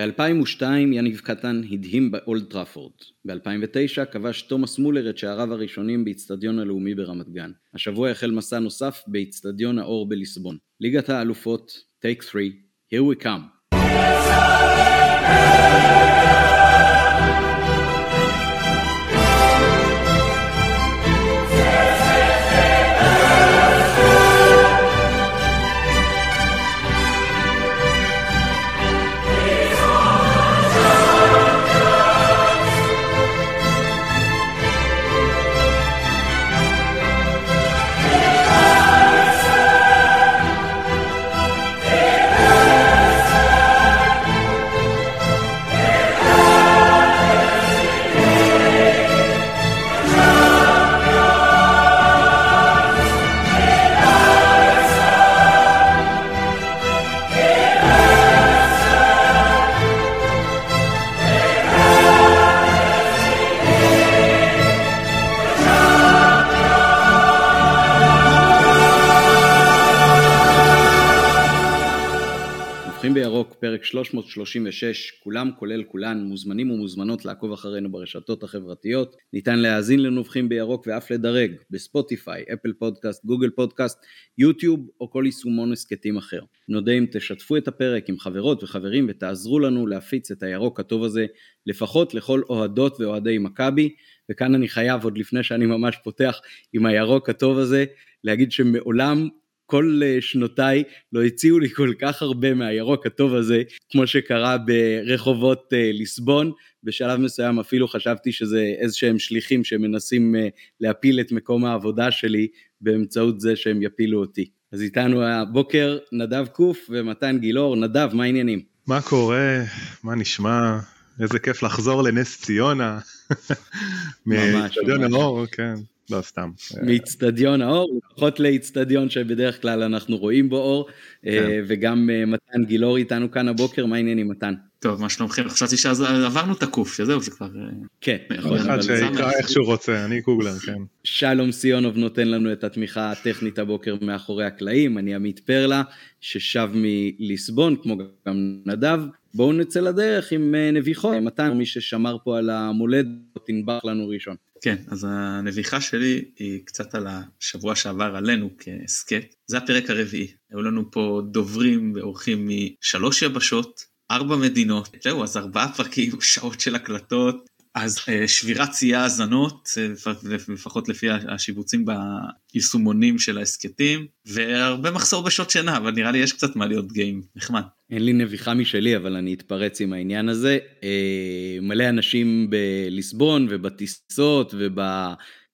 ב-2002 יניב קטן הדהים באולד טראפורד. ב-2009 כבש תומאס מולר את שעריו הראשונים באיצטדיון הלאומי ברמת גן. השבוע החל מסע נוסף באיצטדיון האור בליסבון. ליגת האלופות, טייק 3, here we come. פרק 336, כולם כולל כולן, מוזמנים ומוזמנות לעקוב אחרינו ברשתות החברתיות. ניתן להאזין לנובחים בירוק ואף לדרג בספוטיפיי, אפל פודקאסט, גוגל פודקאסט, יוטיוב או כל יישומון הסכתים אחר. נודה אם תשתפו את הפרק עם חברות וחברים ותעזרו לנו להפיץ את הירוק הטוב הזה, לפחות לכל אוהדות ואוהדי מכבי. וכאן אני חייב, עוד לפני שאני ממש פותח עם הירוק הטוב הזה, להגיד שמעולם כל אה, שנותיי לא הציעו לי כל כך הרבה מהירוק הטוב הזה, כמו שקרה ברחובות אה, ליסבון. בשלב מסוים אפילו חשבתי שזה איזה שהם שליחים שמנסים אה, להפיל את מקום העבודה שלי באמצעות זה שהם יפילו אותי. אז איתנו הבוקר נדב קוף ומתן גילאור. נדב, מה העניינים? מה קורה? מה נשמע? איזה כיף לחזור לנס ציונה. ממש, ממש. כן. לא סתם. מאיצטדיון האור, לפחות לאיצטדיון שבדרך כלל אנחנו רואים בו אור, כן. אה, וגם אה, מתן גילאור איתנו כאן הבוקר, מה העניינים מתן? טוב, מה שלומכם? חשבתי שעברנו את הקוף, שזהו, זה כבר... אה, כן. אחד שיקרא איך שהוא רוצה, אני גוגלר, כן. שלום סיונוב נותן לנו את התמיכה הטכנית הבוקר מאחורי הקלעים, אני עמית פרלה, ששב מליסבון, כמו גם נדב. בואו נצא לדרך עם נביחות, מתן, מי ששמר פה על המולדת, תנבח לנו ראשון. כן, אז הנביחה שלי היא קצת על השבוע שעבר עלינו כהסכת. זה הפרק הרביעי. היו לנו פה דוברים ואורחים משלוש יבשות, ארבע מדינות. זהו, אז ארבעה פרקים, שעות של הקלטות, אז אה, שבירת שיאי האזנות, אה, לפחות לפי השיבוצים ביישומונים של ההסכתים, והרבה מחסור בשעות שינה, אבל נראה לי יש קצת מה להיות גיים, נחמד. אין לי נביחה משלי, אבל אני אתפרץ עם העניין הזה. אה, מלא אנשים בליסבון ובטיסות וב...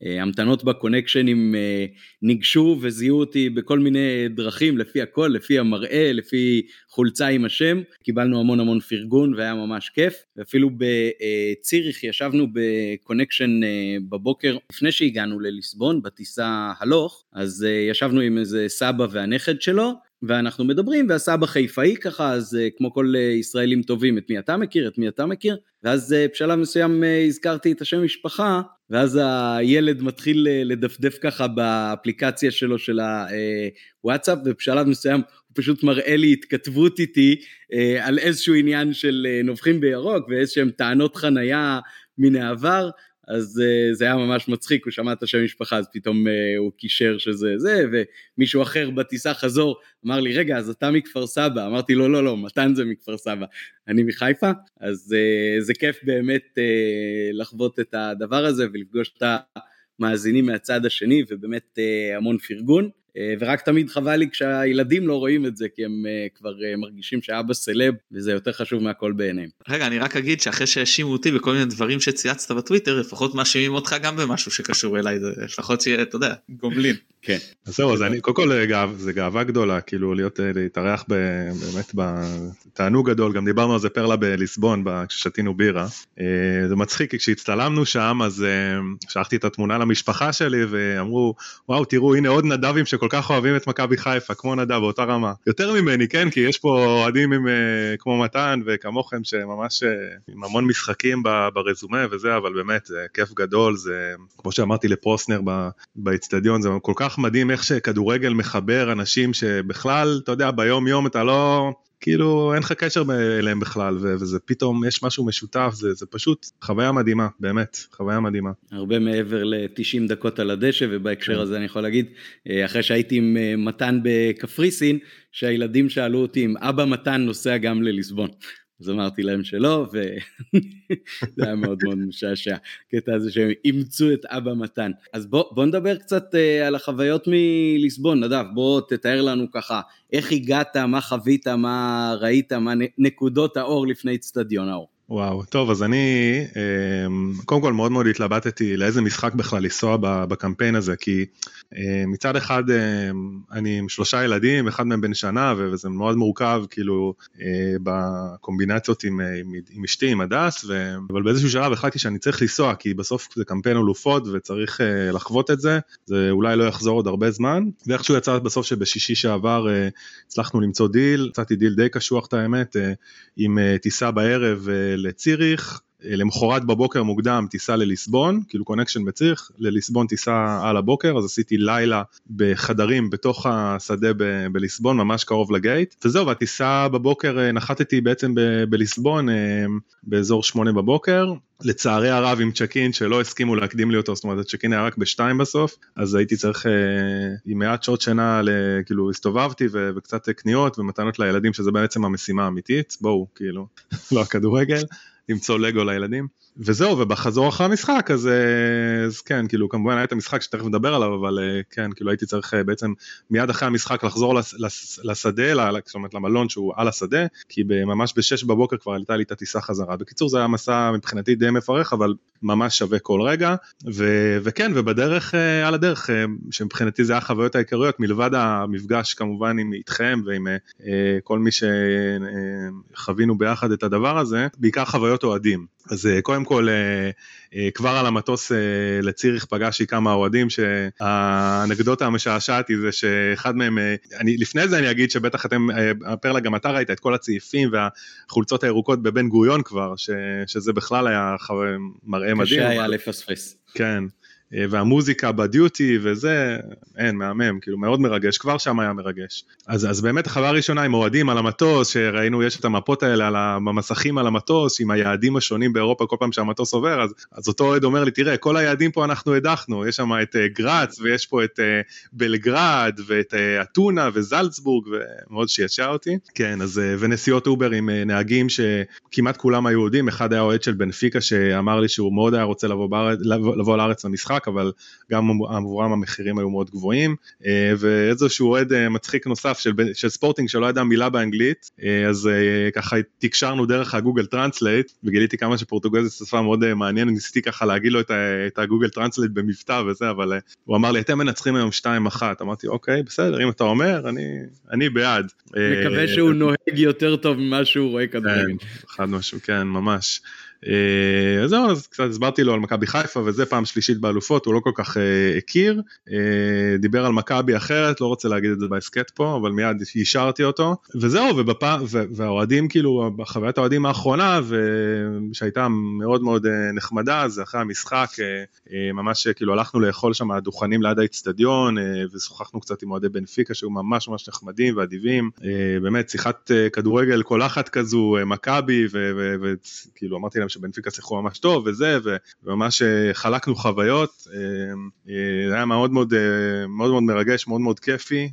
המתנות בקונקשנים אה, ניגשו וזיהו אותי בכל מיני דרכים, לפי הכל, לפי המראה, לפי חולצה עם השם. קיבלנו המון המון פרגון והיה ממש כיף. ואפילו בציריך ישבנו בקונקשן אה, בבוקר לפני שהגענו לליסבון, בטיסה הלוך, אז אה, ישבנו עם איזה סבא והנכד שלו, ואנחנו מדברים, והסבא חיפאי ככה, אז כמו כל ישראלים טובים, את מי אתה מכיר, את מי אתה מכיר, ואז בשלב מסוים הזכרתי את השם משפחה, ואז הילד מתחיל אה, לדפדף ככה באפליקציה שלו של הוואטסאפ, ובשלב מסוים הוא פשוט מראה לי התכתבות איתי אה, על איזשהו עניין של אה, נובחים בירוק ואיזשהם טענות חנייה מן העבר, אז uh, זה היה ממש מצחיק, הוא שמע את השם משפחה, אז פתאום uh, הוא קישר שזה זה, ומישהו אחר בטיסה חזור, אמר לי, רגע, אז אתה מכפר סבא? אמרתי לו, לא, לא, מתן זה מכפר סבא, אני מחיפה, אז uh, זה כיף באמת uh, לחוות את הדבר הזה ולפגוש את המאזינים מהצד השני, ובאמת uh, המון פרגון. אה, ורק תמיד חבל לי כשהילדים לא רואים את זה, כי הם אה, כבר אה, מרגישים שאבא סלב, וזה יותר חשוב מהכל בעיניהם. רגע, אני רק אגיד שאחרי שהאשימו אותי בכל מיני דברים שצייצת בטוויטר, לפחות מאשימים אותך גם במשהו שקשור אליי, לפחות שיהיה, אתה יודע, גומלין. כן. אז זהו, אז אני, קודם כל זה גאווה גדולה, כאילו להיות, להתארח באמת בתענוג גדול, גם דיברנו על זה פרלה בליסבון, כששתינו בירה. זה מצחיק, כי כשהצטלמנו שם, אז שלחתי את התמונה למשפחה שלי, ואמרו, וואו, תראו, הנה עוד נדבים שכל כך אוהבים את מכבי חיפה, כמו נדב, באותה רמה. יותר ממני, כן? כי יש פה אוהדים עם, uh, כמו מתן וכמוכם, שממש uh, עם המון משחקים ברזומה וזה, אבל באמת, זה כיף גדול, זה, כמו שאמרתי לפרוסנר באיצטדיון, זה כל כך מדהים איך שכדורגל מחבר אנשים שבכלל, אתה יודע, ביום יום אתה לא... כאילו אין לך קשר אליהם בכלל וזה פתאום יש משהו משותף זה, זה פשוט חוויה מדהימה באמת חוויה מדהימה. הרבה מעבר ל-90 דקות על הדשא ובהקשר כן. הזה אני יכול להגיד אה, אחרי שהייתי עם אה, מתן בקפריסין שהילדים שאלו אותי אם אבא מתן נוסע גם לליסבון. אז אמרתי להם שלא, וזה היה מאוד מאוד משעשע, הקטע הזה שהם אימצו את אבא מתן. אז בוא, בוא נדבר קצת uh, על החוויות מליסבון, נדב, בוא תתאר לנו ככה, איך הגעת, מה חווית, מה ראית, מה נקודות האור לפני אצטדיון האור. וואו, טוב, אז אני אמ, קודם כל מאוד מאוד התלבטתי לאיזה משחק בכלל לנסוע בקמפיין הזה, כי אמ, מצד אחד אמ, אני עם שלושה ילדים, אחד מהם בן שנה, וזה מאוד מורכב כאילו אה, בקומבינציות עם, עם, עם אשתי, עם הדס, ו... אבל באיזשהו שלב החלטתי שאני צריך לנסוע, כי בסוף זה קמפיין אלופות וצריך אה, לחוות את זה, זה אולי לא יחזור עוד הרבה זמן, ואיכשהו יצא בסוף שבשישי שעבר אה, הצלחנו למצוא דיל, מצאתי דיל די קשוח את האמת, עם טיסה בערב לציריך, למחרת בבוקר מוקדם טיסה לליסבון, כאילו connection בציריך, לליסבון טיסה על הבוקר, אז עשיתי לילה בחדרים בתוך השדה ב- בליסבון, ממש קרוב ל gate, וזהו, והטיסה בבוקר אה, נחתתי בעצם ב- בליסבון אה, באזור שמונה בבוקר, לצערי הרב עם צ'ק אין שלא הסכימו להקדים לי אותו, זאת אומרת הצ'ק אין היה רק בשתיים בסוף, אז הייתי צריך אה, עם מעט שעות שינה, כאילו הסתובבתי ו- וקצת קניות ומתנות לילדים שזה בעצם המשימה האמיתית, בואו כאילו, לא הכדורגל. למצוא לגו לילדים. וזהו, ובחזור אחרי המשחק, אז, אה, אז כן, כאילו כמובן היה את המשחק שתכף נדבר עליו, אבל אה, כן, כאילו הייתי צריך אה, בעצם מיד אחרי המשחק לחזור לס, לס, לשדה, זאת אומרת למלון שהוא על השדה, כי ממש בשש בבוקר כבר עלתה לי את הטיסה חזרה. בקיצור זה היה מסע מבחינתי די מפרך, אבל ממש שווה כל רגע, ו, וכן, ובדרך, על הדרך, שמבחינתי זה היה החוויות העיקריות, מלבד המפגש כמובן עם איתכם ועם כל מי שחווינו ביחד את הדבר הזה, בעיקר חוויות אוהדים. אז קודם קודם כל אה, אה, כבר על המטוס אה, לציריך פגשתי כמה אוהדים שהאנקדוטה המשעשעת היא זה שאחד מהם, אני, לפני זה אני אגיד שבטח אתם, פרלה גם אתה ראית את כל הצעיפים והחולצות הירוקות בבן גוריון כבר, ש, שזה בכלל היה מראה מדהים. קשה היה לפספס. כן. אה, והמוזיקה בדיוטי וזה, אין, מהמם, כאילו מאוד מרגש, כבר שם היה מרגש. אז, אז באמת החוויה הראשונה עם אוהדים על המטוס, שראינו, יש את המפות האלה על המסכים על המטוס, עם היעדים השונים באירופה כל פעם שהמטוס עובר, אז, אז אותו אוהד אומר לי, תראה, כל היעדים פה אנחנו הדחנו, יש שם את אה, גראץ, ויש פה את אה, בלגרד, ואת אה, אתונה וזלצבורג, ומאוד שעשע אותי. כן, אז, אה, ונסיעות אובר עם אה, נהגים שכמעט כולם היו יהודים, אחד היה אוהד של בנפיקה שאמר לי שהוא מאוד היה רוצה לבוא, בארץ, לבוא, לבוא לארץ למשחק, משחק, אבל גם עבורם המחירים היו מאוד גבוהים. אה, ואיזשהו אוהד אה, מצחיק נוסף של, של ספורטינג שלא ידע מילה באנגלית, אה, אז ככה תקשרנו דרך ה Google Translate, וגיליתי כמה שפורטוגזית זו שפה מאוד מעניינת, ניסיתי ככה להגיד לו את, את ה Google Translate במבטא וזה, אבל הוא אמר לי, אתם מנצחים היום 2-1, אמרתי, אוקיי, בסדר, אם אתה אומר, אני, אני בעד. מקווה שהוא נוהג יותר טוב ממה שהוא רואה כדורגל. כן, אחד משהו, כן, ממש. אה, אז זהו, אז קצת הסברתי לו על מכבי חיפה וזה פעם שלישית באלופות, הוא לא כל כך אה, הכיר, אה, דיבר על מכבי אחרת, לא רוצה להגיד את זה בהסכת פה, אבל מיד אישרתי אותו, וזהו, ובפעם, והאוהדים כאילו, בחוויית האוהדים האחרונה, שהייתה מאוד מאוד נחמדה, זה אחרי המשחק, ממש כאילו הלכנו לאכול שם דוכנים ליד האיצטדיון, ושוחחנו קצת עם אוהדי בנפיקה שהיו ממש ממש נחמדים ואדיבים, באמת שיחת כדורגל קולחת כזו, מכבי, וכאילו אמרתי להם שבנפיקה שיחקו ממש טוב וזה, וממש אה, חלקנו חוויות, אה, אה, זה היה מאוד מאוד מאוד מאוד מרגש, מאוד מאוד כיפי,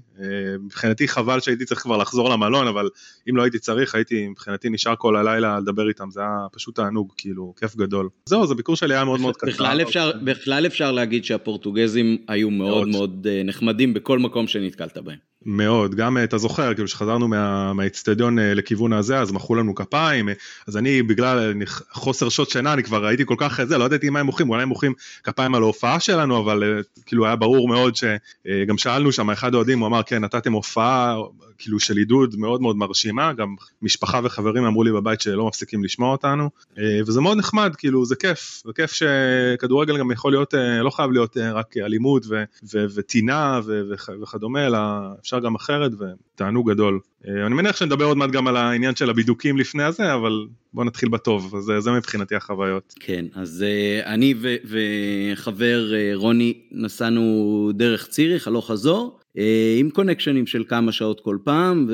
מבחינתי חבל שהייתי צריך כבר לחזור למלון, אבל אם לא הייתי צריך, הייתי מבחינתי נשאר כל הלילה לדבר איתם, זה היה פשוט תענוג, כאילו, כיף גדול. זהו, אז הביקור שלי היה מאוד מאוד קצר. בכלל אפשר, בכלל אפשר להגיד שהפורטוגזים היו מאוד מאוד נחמדים בכל מקום שנתקלת בהם. מאוד, גם אתה זוכר, כאילו שחזרנו מה, מהאצטדיון לכיוון הזה, אז מחאו לנו כפיים, אז אני בגלל חוסר שעות שינה, אני כבר הייתי כל כך זה, לא ידעתי מה הם מוחאים, אולי הם מוחאים כפיים על ההופעה שלנו, אבל כאילו היה ברור מאוד שגם שאלנו שם, אחד האוהדים, הוא אמר, כן, נתתם הופעה כאילו של עידוד מאוד מאוד מרשימה, גם משפחה וחברים אמרו לי בבית שלא מפסיקים לשמוע אותנו, וזה מאוד נחמד, כאילו זה כיף, זה כיף שכדורגל גם יכול להיות, לא חייב להיות רק אלימות וטינה וכדומה, אלא אפשר גם אחרת ותענוג גדול. אני מניח שנדבר עוד מעט גם על העניין של הבידוקים לפני הזה, אבל בוא נתחיל בטוב, אז זה מבחינתי החוויות. כן, אז אני וחבר רוני נסענו דרך ציריך, הלוך חזור. אה, עם קונקשנים של כמה שעות כל פעם,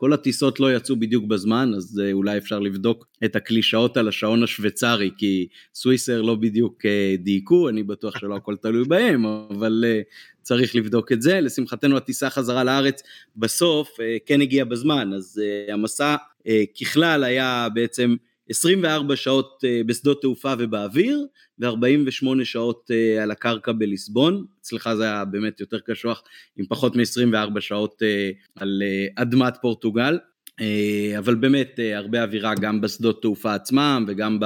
כל הטיסות לא יצאו בדיוק בזמן, אז אולי אפשר לבדוק את הקלישאות על השעון השוויצרי, כי סוויסר לא בדיוק דייקו, אני בטוח שלא הכל תלוי בהם, אבל צריך לבדוק את זה. לשמחתנו הטיסה חזרה לארץ בסוף כן הגיעה בזמן, אז המסע ככלל היה בעצם 24 שעות אה, בשדות תעופה ובאוויר, ו-48 שעות אה, על הקרקע בליסבון, אצלך זה היה באמת יותר קשוח עם פחות מ-24 שעות אה, על אדמת פורטוגל. אה, אבל באמת אה, הרבה אווירה גם בשדות תעופה עצמם וגם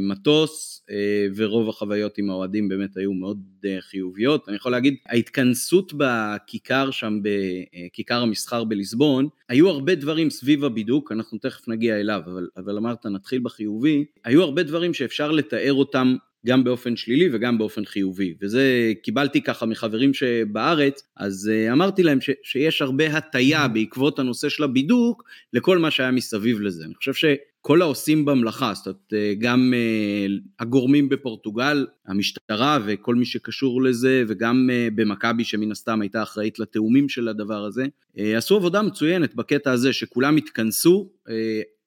במטוס אה, ורוב החוויות עם האוהדים באמת היו מאוד חיוביות. אני יכול להגיד ההתכנסות בכיכר שם בכיכר המסחר בליסבון היו הרבה דברים סביב הבידוק אנחנו תכף נגיע אליו אבל, אבל אמרת נתחיל בחיובי היו הרבה דברים שאפשר לתאר אותם גם באופן שלילי וגם באופן חיובי. וזה קיבלתי ככה מחברים שבארץ אז uh, אמרתי להם ש, שיש הרבה הטיה בעקבות הנושא של הבידוק לכל מה שהיה מסביב לזה. אני חושב שכל העושים במלאכה זאת אומרת uh, גם uh, הגורמים בפורטוגל המשטרה וכל מי שקשור לזה וגם במכבי שמן הסתם הייתה אחראית לתאומים של הדבר הזה עשו עבודה מצוינת בקטע הזה שכולם התכנסו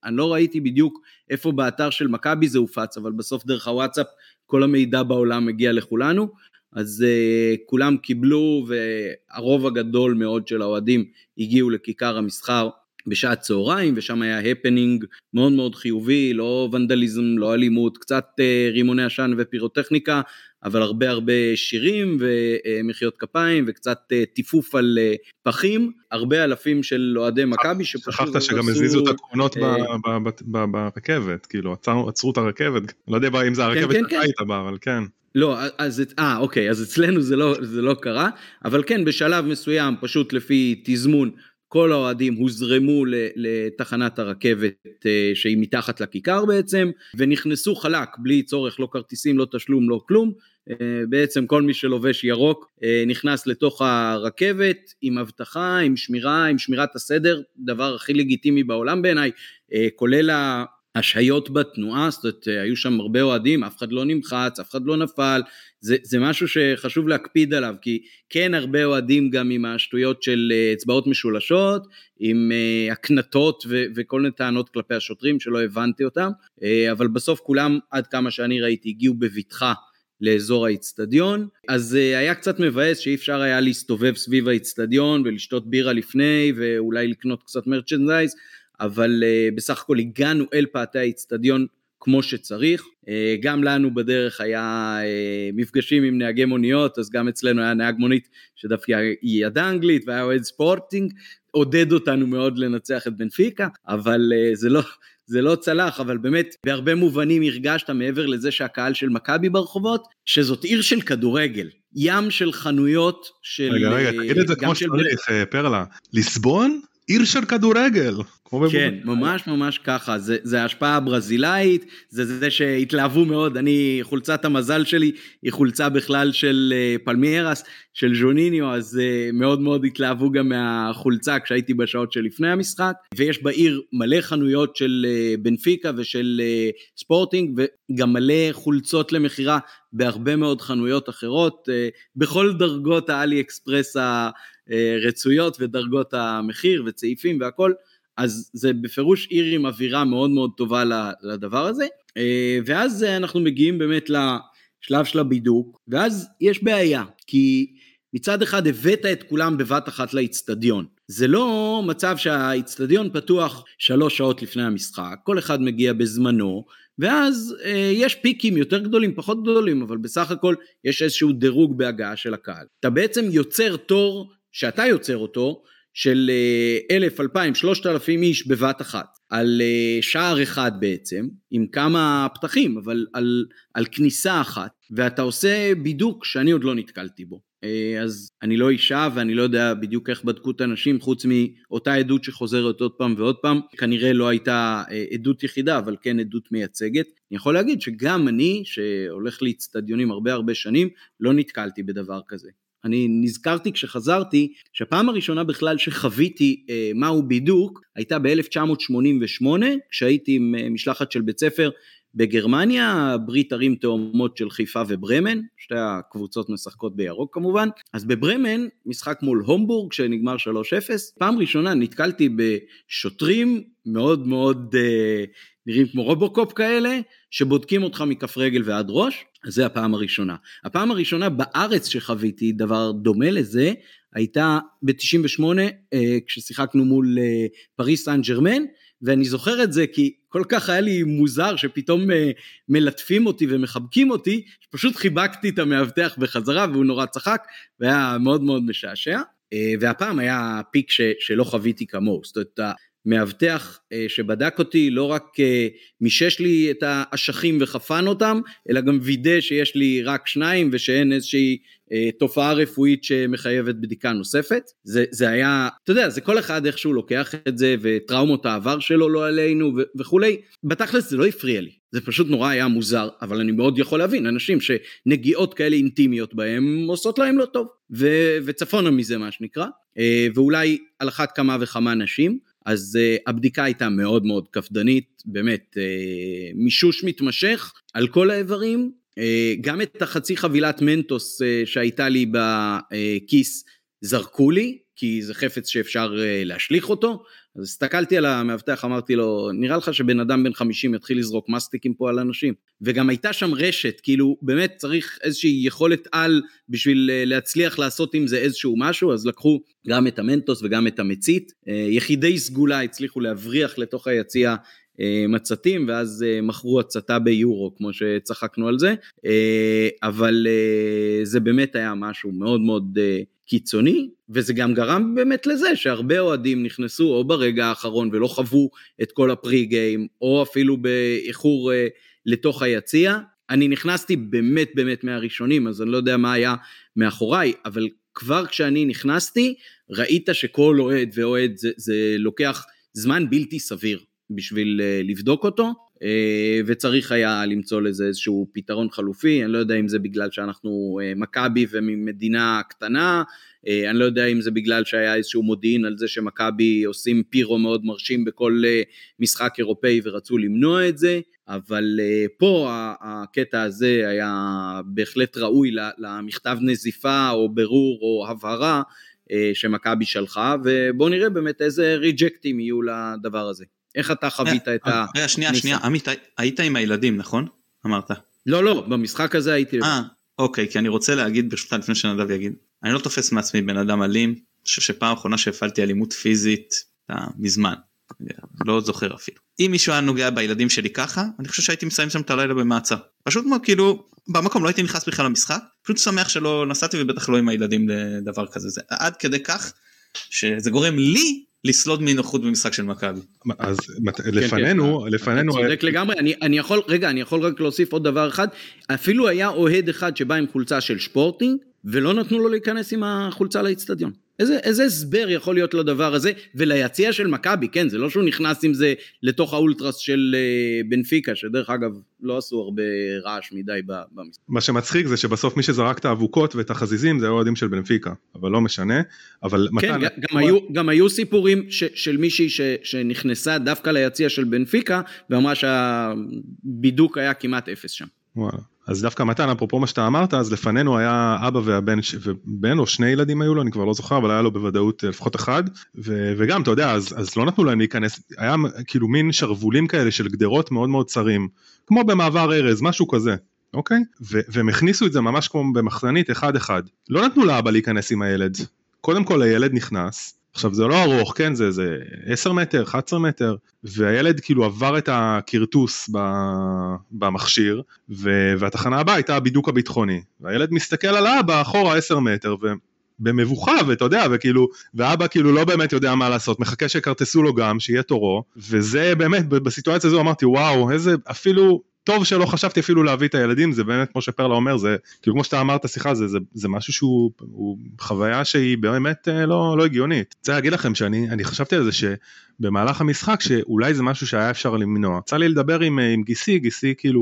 אני לא ראיתי בדיוק איפה באתר של מכבי זה הופץ, אבל בסוף דרך הוואטסאפ כל המידע בעולם מגיע לכולנו, אז uh, כולם קיבלו והרוב הגדול מאוד של האוהדים הגיעו לכיכר המסחר בשעת צהריים ושם היה הפנינג מאוד מאוד חיובי, לא ונדליזם, לא אלימות, קצת uh, רימוני עשן ופירוטכניקה, אבל הרבה הרבה שירים ומחיאות כפיים וקצת uh, טיפוף על uh, פחים, הרבה אלפים של אוהדי מכבי שפשוט... שכחת שגם הזיזו את הקרונות ברכבת, כאילו עצרו את הרכבת, לא יודע אם זה הרכבת כן, כן, בה, אבל כן. לא, אז, אה, אוקיי, אז אצלנו זה לא, זה לא קרה, אבל כן, בשלב מסוים, פשוט לפי תזמון, כל האוהדים הוזרמו לתחנת הרכבת אה, שהיא מתחת לכיכר בעצם, ונכנסו חלק, בלי צורך, לא כרטיסים, לא תשלום, לא כלום. אה, בעצם כל מי שלובש ירוק אה, נכנס לתוך הרכבת עם אבטחה, עם שמירה, עם שמירת הסדר, דבר הכי לגיטימי בעולם בעיניי, כולל השהיות בתנועה, זאת אומרת, היו שם הרבה אוהדים, אף אחד לא נמחץ, אף אחד לא נפל, זה, זה משהו שחשוב להקפיד עליו, כי כן הרבה אוהדים גם עם השטויות של אה, אצבעות משולשות, עם uh, הקנטות ו- וכל מיני טענות כלפי השוטרים שלא הבנתי אותם, אבל בסוף כולם, עד כמה שאני ראיתי, הגיעו בבטחה לאזור האיצטדיון, אז היה קצת מבאס שאי אפשר היה להסתובב סביב האיצטדיון ולשתות בירה לפני ואולי לקנות קצת מרצ'נדייז, אבל uh, בסך הכל הגענו אל פאתי האיצטדיון כמו שצריך. Uh, גם לנו בדרך היה uh, מפגשים עם נהגי מוניות, אז גם אצלנו היה נהג מונית שדווקא ידע אנגלית והיה אוהד ספורטינג, עודד אותנו מאוד לנצח את בנפיקה, אבל uh, זה לא... זה לא צלח, אבל באמת בהרבה מובנים הרגשת מעבר לזה שהקהל של מכבי ברחובות, שזאת עיר של כדורגל, ים של חנויות של... רגע, רגע, תגיד את זה כמו שצריך, פרלה. ליסבון עיר של כדורגל. כן, ממש ממש ככה, זה, זה ההשפעה הברזילאית, זה זה שהתלהבו מאוד, אני, חולצת המזל שלי היא חולצה בכלל של uh, פלמיירס, של ז'וניניו, אז uh, מאוד מאוד התלהבו גם מהחולצה כשהייתי בשעות שלפני המשחק, ויש בעיר מלא חנויות של uh, בנפיקה ושל ספורטינג, וגם מלא חולצות למכירה בהרבה מאוד חנויות אחרות, בכל דרגות האלי אקספרס ה... אה, רצויות ודרגות המחיר וצעיפים והכל, אז זה בפירוש עיר עם אווירה מאוד מאוד טובה לדבר הזה, אה, ואז אנחנו מגיעים באמת לשלב של הבידוק, ואז יש בעיה, כי מצד אחד הבאת את כולם בבת אחת לאיצטדיון. זה לא מצב שהאיצטדיון פתוח שלוש שעות לפני המשחק, כל אחד מגיע בזמנו, ואז אה, יש פיקים יותר גדולים, פחות גדולים, אבל בסך הכל יש איזשהו דירוג בהגעה של הקהל. אתה בעצם יוצר תור שאתה יוצר אותו, של אה, אלף, אלפיים, שלושת אלפים איש בבת אחת, על אה, שער אחד בעצם, עם כמה פתחים, אבל על, על כניסה אחת, ואתה עושה בידוק שאני עוד לא נתקלתי בו. אה, אז אני לא אישה ואני לא יודע בדיוק איך בדקו את האנשים חוץ מאותה עדות שחוזרת עוד פעם ועוד פעם, כנראה לא הייתה עדות יחידה אבל כן עדות מייצגת. אני יכול להגיד שגם אני שהולך לאצטדיונים הרבה הרבה שנים לא נתקלתי בדבר כזה. אני נזכרתי כשחזרתי שהפעם הראשונה בכלל שחוויתי אה, מהו בידוק הייתה ב-1988 כשהייתי עם אה, משלחת של בית ספר בגרמניה, ברית ערים תאומות של חיפה וברמן, שתי הקבוצות משחקות בירוק כמובן, אז בברמן, משחק מול הומבורג שנגמר 3-0, פעם ראשונה נתקלתי בשוטרים מאוד מאוד אה, נראים כמו רובוקופ כאלה, שבודקים אותך מכף רגל ועד ראש, אז זה הפעם הראשונה. הפעם הראשונה בארץ שחוויתי דבר דומה לזה, הייתה ב-98 אה, כששיחקנו מול אה, פריס סן ג'רמן, ואני זוכר את זה כי כל כך היה לי מוזר שפתאום אה, מלטפים אותי ומחבקים אותי, שפשוט חיבקתי את המאבטח בחזרה והוא נורא צחק, והיה מאוד מאוד משעשע. והפעם היה פיק ש, שלא חוויתי כמוהו, זאת אומרת מאבטח אה, שבדק אותי לא רק אה, מישש לי את האשכים וחפן אותם, אלא גם וידא שיש לי רק שניים ושאין איזושהי אה, תופעה רפואית שמחייבת בדיקה נוספת. זה, זה היה, אתה יודע, זה כל אחד איכשהו לוקח את זה וטראומות העבר שלו לא עלינו וכולי. בתכלס זה לא הפריע לי, זה פשוט נורא היה מוזר, אבל אני מאוד יכול להבין אנשים שנגיעות כאלה אינטימיות בהם עושות להם לא טוב. ו, וצפונה מזה מה שנקרא, ואולי על אחת כמה וכמה נשים. אז uh, הבדיקה הייתה מאוד מאוד קפדנית, באמת, uh, מישוש מתמשך על כל האיברים, uh, גם את החצי חבילת מנטוס uh, שהייתה לי בכיס זרקו לי, כי זה חפץ שאפשר uh, להשליך אותו, אז הסתכלתי על המאבטח, אמרתי לו, נראה לך שבן אדם בן 50 יתחיל לזרוק מסטיקים פה על אנשים? וגם הייתה שם רשת, כאילו באמת צריך איזושהי יכולת על בשביל אה, להצליח לעשות עם זה איזשהו משהו, אז לקחו גם את המנטוס וגם את המצית. אה, יחידי סגולה הצליחו להבריח לתוך היציע אה, מצתים ואז מכרו הצתה ביורו כמו שצחקנו על זה אבל זה באמת היה משהו מאוד מאוד קיצוני, וזה גם גרם באמת לזה שהרבה אוהדים נכנסו או ברגע האחרון ולא חוו את כל הפרי גיים, או אפילו באיחור אה, לתוך היציע. אני נכנסתי באמת באמת מהראשונים, אז אני לא יודע מה היה מאחוריי, אבל כבר כשאני נכנסתי, ראית שכל אוהד ואוהד זה, זה לוקח זמן בלתי סביר בשביל אה, לבדוק אותו. אה, וצריך היה למצוא לזה איזשהו פתרון חלופי, אני לא יודע אם זה בגלל שאנחנו אה, מכבי וממדינה קטנה, אה, אני לא יודע אם זה בגלל שהיה איזשהו מודיעין על זה שמכבי עושים פירו מאוד מרשים בכל משחק אירופאי ורצו למנוע את זה, אבל פה הקטע הזה היה בהחלט ראוי למכתב נזיפה או ברור או הבהרה שמכבי שלחה, ובואו נראה באמת איזה ריג'קטים יהיו לדבר הזה. איך אתה חווית את ה... רגע, שנייה, שנייה, עמית, היית עם הילדים, נכון? אמרת. לא, לא, במשחק הזה הייתי... אה, אוקיי, כי אני רוצה להגיד, ברשותך, לפני שנדב יגיד, אני לא תופס מעצמי בן אדם אלים, אני חושב שפעם אחרונה שהפעלתי אלימות פיזית, מזמן, לא זוכר אפילו. אם מישהו היה נוגע בילדים שלי ככה, אני חושב שהייתי מסיים שם את הלילה במעצר. פשוט מאוד, כאילו, במקום לא הייתי נכנס בכלל למשחק, פשוט שמח שלא נסעתי ובטח לא עם הילדים לדבר כזה. זה עד כדי כך שזה גורם לי לסלוד מנוחות במשחק של מכבי. אז לפנינו, כן, לפנינו... אתה צודק לגמרי, אני, אני יכול, רגע, אני יכול רק להוסיף עוד דבר אחד, אפילו היה אוהד אחד שבא עם חולצה של שפורטינג, ולא נתנו לו להיכנס עם החולצה לאצטדיון. איזה, איזה הסבר יכול להיות לדבר הזה, וליציע של מכבי, כן, זה לא שהוא נכנס עם זה לתוך האולטרס של uh, בנפיקה, שדרך אגב לא עשו הרבה רעש מדי במשחק. מה שמצחיק זה שבסוף מי שזרק את האבוקות ואת החזיזים זה האוהדים של בנפיקה, אבל לא משנה, אבל כן, מתן... גם, היו, גם היו סיפורים ש, של מישהי ש, שנכנסה דווקא ליציע של בנפיקה, ואמרה שהבידוק היה כמעט אפס שם. וואלה. אז דווקא מתן, אפרופו מה שאתה אמרת, אז לפנינו היה אבא והבן, ובן או שני ילדים היו לו, אני כבר לא זוכר, אבל היה לו בוודאות אה, לפחות אחד, ו, וגם, אתה יודע, אז, אז לא נתנו להם להיכנס, היה כאילו מין שרוולים כאלה של גדרות מאוד מאוד צרים, כמו במעבר ארז, משהו כזה. אוקיי? ו- והם הכניסו את זה ממש כמו במחסנית אחד אחד. לא נתנו לאבא להיכנס עם הילד. קודם כל הילד נכנס, עכשיו זה לא ארוך, כן, זה, זה 10 מטר, 11 מטר, והילד כאילו עבר את הכרטוס במכשיר, ו, והתחנה הבאה הייתה הבידוק הביטחוני, והילד מסתכל על האבא אחורה 10 מטר, ו... במבוכה ואתה יודע וכאילו ואבא כאילו לא באמת יודע מה לעשות מחכה שכרטסו לו גם שיהיה תורו וזה באמת בסיטואציה הזו אמרתי וואו איזה אפילו טוב שלא חשבתי אפילו להביא את הילדים זה באמת כמו שפרלה אומר זה כאילו כמו שאתה אמרת שיחה זה, זה, זה משהו שהוא חוויה שהיא באמת אה, לא, לא הגיונית. רוצה להגיד לכם שאני חשבתי על זה ש... במהלך המשחק שאולי זה משהו שהיה אפשר למנוע. יצא לי לדבר עם, עם גיסי, גיסי כאילו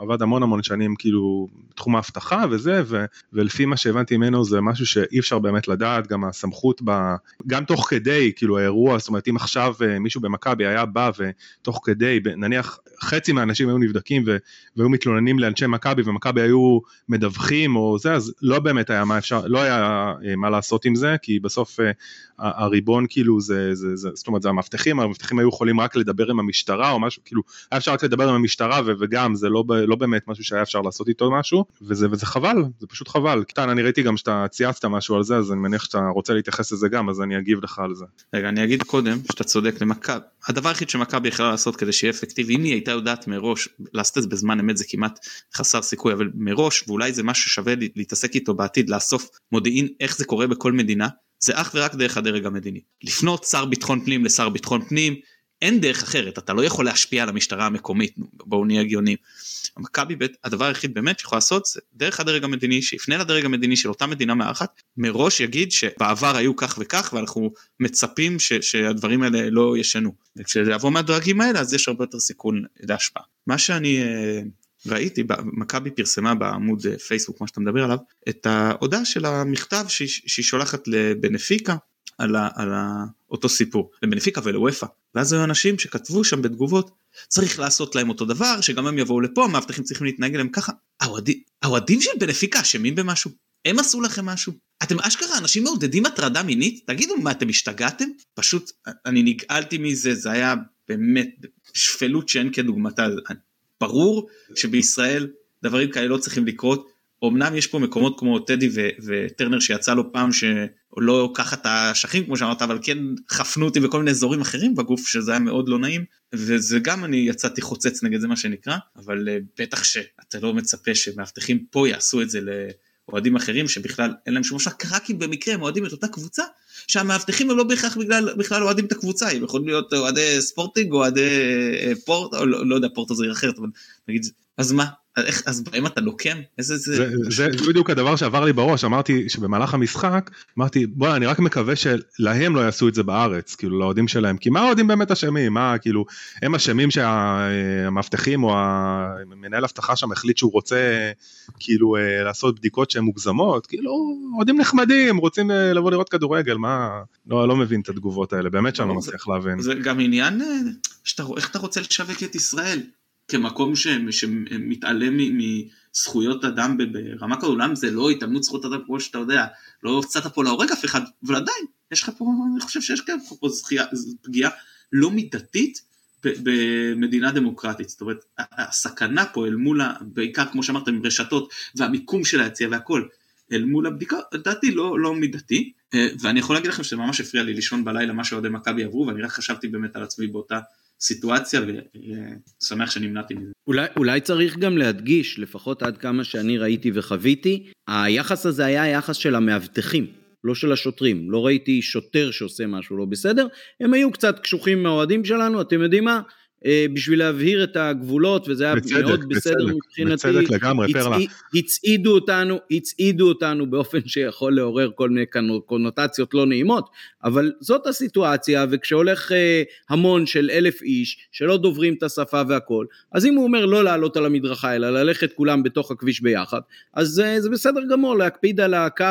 עבד המון המון שנים כאילו בתחום האבטחה וזה, ו, ולפי מה שהבנתי ממנו זה משהו שאי אפשר באמת לדעת, גם הסמכות, ב, גם תוך כדי כאילו האירוע, זאת אומרת אם עכשיו אה, מישהו במכבי היה בא ותוך כדי, נניח חצי מהאנשים היו נבדקים. משחקים ו, והיו מתלוננים לאנשי מכבי ומכבי היו מדווחים או זה, אז לא באמת היה מה אפשר, לא היה מה לעשות עם זה, כי בסוף הריבון כאילו זה, זה, זה, זאת אומרת זה המאבטחים, המאבטחים היו יכולים רק לדבר עם המשטרה או משהו, כאילו היה אפשר רק לדבר עם המשטרה וגם זה לא, לא באמת משהו שהיה אפשר לעשות איתו משהו, וזה, וזה חבל, זה פשוט חבל. קטן, אני ראיתי גם שאתה צייצת משהו על זה, אז אני מניח שאתה רוצה להתייחס לזה גם, אז אני אגיב לך על זה. רגע, אני אגיד קודם שאתה צודק למכבי, הדבר היחיד שמכבי יכולה לעשות כדי שיהיה אפקטיבי, אם היא הייתה יודעת מראש, לעשות את זה בזמן אמת זה כמעט חסר סיכוי, אבל מראש, ואולי זה משהו ששווה להתעסק איתו בעתיד, לאסוף מודיעין איך זה קורה בכל מדינה, זה אך ורק דרך הדרג המדיני. לפנות שר ביטחון פנים לשר ביטחון פנים, אין דרך אחרת, אתה לא יכול להשפיע על המשטרה המקומית, בואו נהיה הגיונים. המכבי בית, הדבר היחיד באמת שיכול לעשות זה דרך הדרג המדיני, שיפנה לדרג המדיני של אותה מדינה מארחת, מראש יגיד שבעבר היו כך וכך ואנחנו מצפים ש, שהדברים האלה לא ישנו. וכשזה יבוא מהדרגים האלה אז יש הרבה יותר סיכון להשפעה. מה שאני אה, ראיתי, מכבי פרסמה בעמוד אה, פייסבוק, מה שאתה מדבר עליו, את ההודעה של המכתב שהיא, שהיא שולחת לבנפיקה על, ה, על ה, אותו סיפור, לבנפיקה ולוופא. ואז היו אנשים שכתבו שם בתגובות, צריך לעשות להם אותו דבר, שגם הם יבואו לפה, המאבטחים צריכים להתנהג אליהם ככה. האוהדים של בנפיקה אשמים במשהו? הם עשו לכם משהו? אתם אשכרה אנשים מעודדים הטרדה מינית? תגידו מה אתם השתגעתם? פשוט אני נגעלתי מזה, זה היה באמת שפלות שאין כדוגמתה. ברור שבישראל דברים כאלה לא צריכים לקרות. אמנם יש פה מקומות כמו טדי וטרנר שיצא לו פעם שלא ככה את האשכים כמו שאמרת אבל כן חפנו אותי בכל מיני אזורים אחרים בגוף שזה היה מאוד לא נעים וזה גם אני יצאתי חוצץ נגד זה מה שנקרא אבל אה, בטח שאתה לא מצפה שמאבטחים פה יעשו את זה לאוהדים אחרים שבכלל אין להם שום משהו רק אם במקרה הם אוהדים את אותה קבוצה שהמאבטחים הם לא בהכרח בגלל בכלל אוהדים את הקבוצה הם יכולים להיות אוהדי ספורטינג או אוהדי אה, פורט או לא, לא יודע פורט זה אחרת אבל נגיד אז מה איך, אז בהם אתה לוקם? איזה זה... זה, זה בדיוק הדבר שעבר לי בראש, אמרתי שבמהלך המשחק, אמרתי בוא אני רק מקווה שלהם לא יעשו את זה בארץ, כאילו לאוהדים שלהם, כי מה האוהדים באמת אשמים? מה כאילו, הם אשמים שהמאבטחים או המנהל אבטחה שם החליט שהוא רוצה כאילו אה, לעשות בדיקות שהן מוגזמות, כאילו אוהדים נחמדים, רוצים אה, לבוא לראות כדורגל, מה, לא, לא מבין את התגובות האלה, באמת שאני לא מצליח להבין. זה גם עניין, אה, שאתה, איך אתה רוצה לשווק את ישראל? כמקום שמתעלם מזכויות אדם ברמה כעולם זה לא התעלמות זכויות אדם כמו שאתה יודע, לא קצת פה להורג אף אחד, אבל עדיין, יש לך פה, אני חושב שיש כאן פה זכייה, פגיעה לא מידתית במדינה דמוקרטית, זאת אומרת הסכנה פה אל מול, בעיקר כמו שאמרת עם רשתות והמיקום של היציאה והכל, אל מול הבדיקה, לדעתי לא, לא מידתי, אה, ואני יכול להגיד לכם שזה ממש הפריע לי לישון בלילה מה שאוהדי מכבי עברו, ואני רק חשבתי באמת על עצמי באותה סיטואציה ושמח שנמנעתי מזה. אולי, אולי צריך גם להדגיש, לפחות עד כמה שאני ראיתי וחוויתי, היחס הזה היה היחס של המאבטחים, לא של השוטרים. לא ראיתי שוטר שעושה משהו לא בסדר, הם היו קצת קשוחים מהאוהדים שלנו, אתם יודעים מה? אה, בשביל להבהיר את הגבולות, וזה היה בצדק, מאוד בסדר מבחינתי. בצדק לגמרי, פרלה. הצעידו אותנו, הצעידו אותנו באופן שיכול לעורר כל מיני קונוטציות לא נעימות, אבל זאת הסיטואציה, וכשהולך אה, המון של אלף איש, שלא דוברים את השפה והכל, אז אם הוא אומר לא לעלות על המדרכה, אלא ללכת כולם בתוך הכביש ביחד, אז אה, זה בסדר גמור להקפיד על הקו,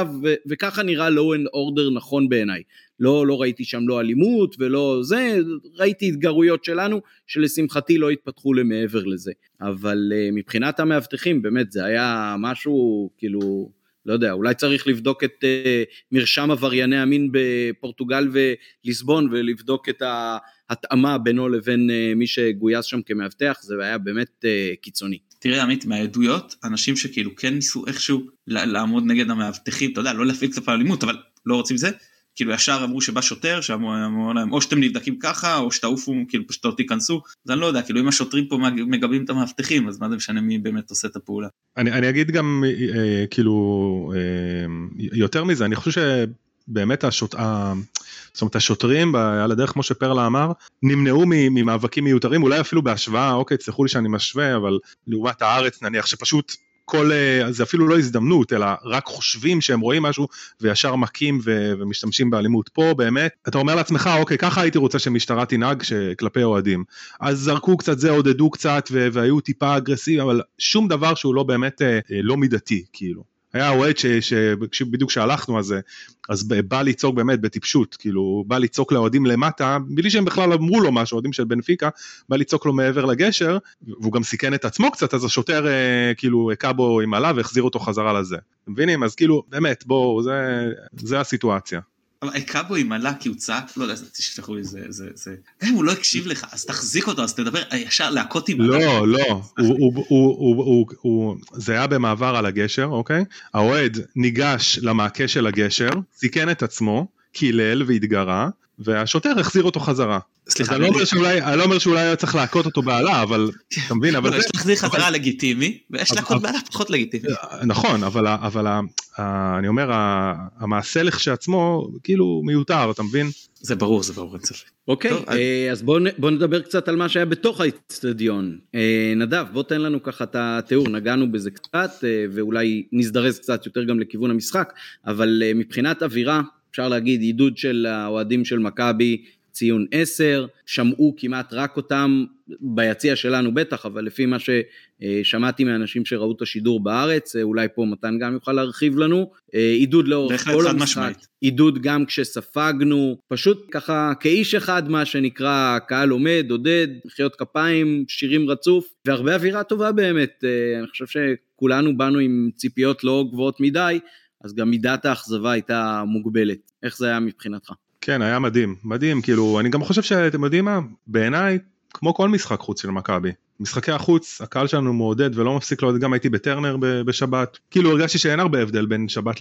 וככה נראה low and order נכון בעיניי. לא, לא ראיתי שם לא אלימות ולא זה, ראיתי התגרויות שלנו שלשמחתי לא התפתחו למעבר לזה. אבל uh, מבחינת המאבטחים באמת זה היה משהו כאילו, לא יודע, אולי צריך לבדוק את uh, מרשם עברייני המין בפורטוגל וליסבון ולבדוק את ההתאמה בינו לבין uh, מי שגויס שם כמאבטח, זה היה באמת קיצוני. תראה עמית מהעדויות אנשים שכאילו כן ניסו איכשהו לעמוד נגד המאבטחים אתה יודע לא להפעיל קצת אלימות אבל לא רוצים זה כאילו ישר אמרו שבא שוטר שאמרו להם או שאתם נבדקים ככה או שתעופו כאילו פשוט לא תיכנסו אז אני לא יודע כאילו אם השוטרים פה מגבים את המאבטחים אז מה זה משנה מי באמת עושה את הפעולה. אני, אני אגיד גם אה, אה כאילו אה, יותר מזה אני חושב שבאמת השוט... ה... זאת אומרת השוטרים על הדרך כמו שפרלה אמר נמנעו ממאבקים מיותרים אולי אפילו בהשוואה אוקיי תסלחו לי שאני משווה אבל לעומת הארץ נניח שפשוט כל, אה, זה אפילו לא הזדמנות, אלא רק חושבים שהם רואים משהו וישר מכים ו- ומשתמשים באלימות. פה באמת, אתה אומר לעצמך, אוקיי, ככה הייתי רוצה שמשטרה תנהג כלפי אוהדים. אז זרקו קצת זה, עודדו קצת והיו טיפה אגרסיביים, אבל שום דבר שהוא לא באמת אה, אה, לא מידתי, כאילו. היה אוהד שבדיוק כשהלכנו אז, אז בא לצעוק באמת בטיפשות, כאילו בא לצעוק לאוהדים למטה, בלי שהם בכלל אמרו לו משהו, אוהדים של בנפיקה, בא לצעוק לו מעבר לגשר, והוא גם סיכן את עצמו קצת, אז השוטר אה, כאילו הכה בו עם עלה והחזיר אותו חזרה לזה. מבינים? אז כאילו, באמת, בואו, זה, זה הסיטואציה. היכה בו עם עלה כי הוא צעק, לא יודע, תשלחו לי זה, זה, זה, גם אם הוא לא הקשיב לך, אז תחזיק אותו, אז תדבר ישר להכות עם. לא, לא, זה היה במעבר על הגשר, אוקיי? האוהד ניגש למעקה של הגשר, סיכן את עצמו, קילל והתגרה, והשוטר החזיר אותו חזרה. סליחה, אני לא אומר שאולי, אני לא אומר שאולי היה צריך להכות אותו בעלה, אבל, אתה מבין, אבל... יש להחזיר חזרה לגיטימי, ויש להכות בעלה פחות לגיטימי. נכון, אבל אני אומר, המעשה לכשעצמו, כאילו מיותר, אתה מבין? זה ברור, זה ברור, אין ספק. אוקיי, אה, אז בואו נדבר קצת על מה שהיה בתוך האצטדיון. אה, נדב, בוא תן לנו ככה את התיאור, נגענו בזה קצת, אה, ואולי נזדרז קצת יותר גם לכיוון המשחק, אבל מבחינת אווירה, אפשר להגיד עידוד של האוהדים של מכבי, ציון 10, שמעו כמעט רק אותם ביציע שלנו בטח, אבל לפי מה ששמעתי מאנשים שראו את השידור בארץ, אולי פה מתן גם יוכל להרחיב לנו, עידוד לאורך כל המשחק, עידוד גם כשספגנו, פשוט ככה כאיש אחד מה שנקרא קהל עומד, עודד, מחיאות כפיים, שירים רצוף, והרבה אווירה טובה באמת, אני חושב שכולנו באנו עם ציפיות לא גבוהות מדי, אז גם מידת האכזבה הייתה מוגבלת. איך זה היה מבחינתך? כן, היה מדהים, מדהים, כאילו, אני גם חושב שאתם יודעים מה, בעיניי, כמו כל משחק חוץ של מכבי, משחקי החוץ הקהל שלנו מעודד ולא מפסיק לעודד גם הייתי בטרנר בשבת. כאילו הרגשתי שאין הרבה הבדל בין שבת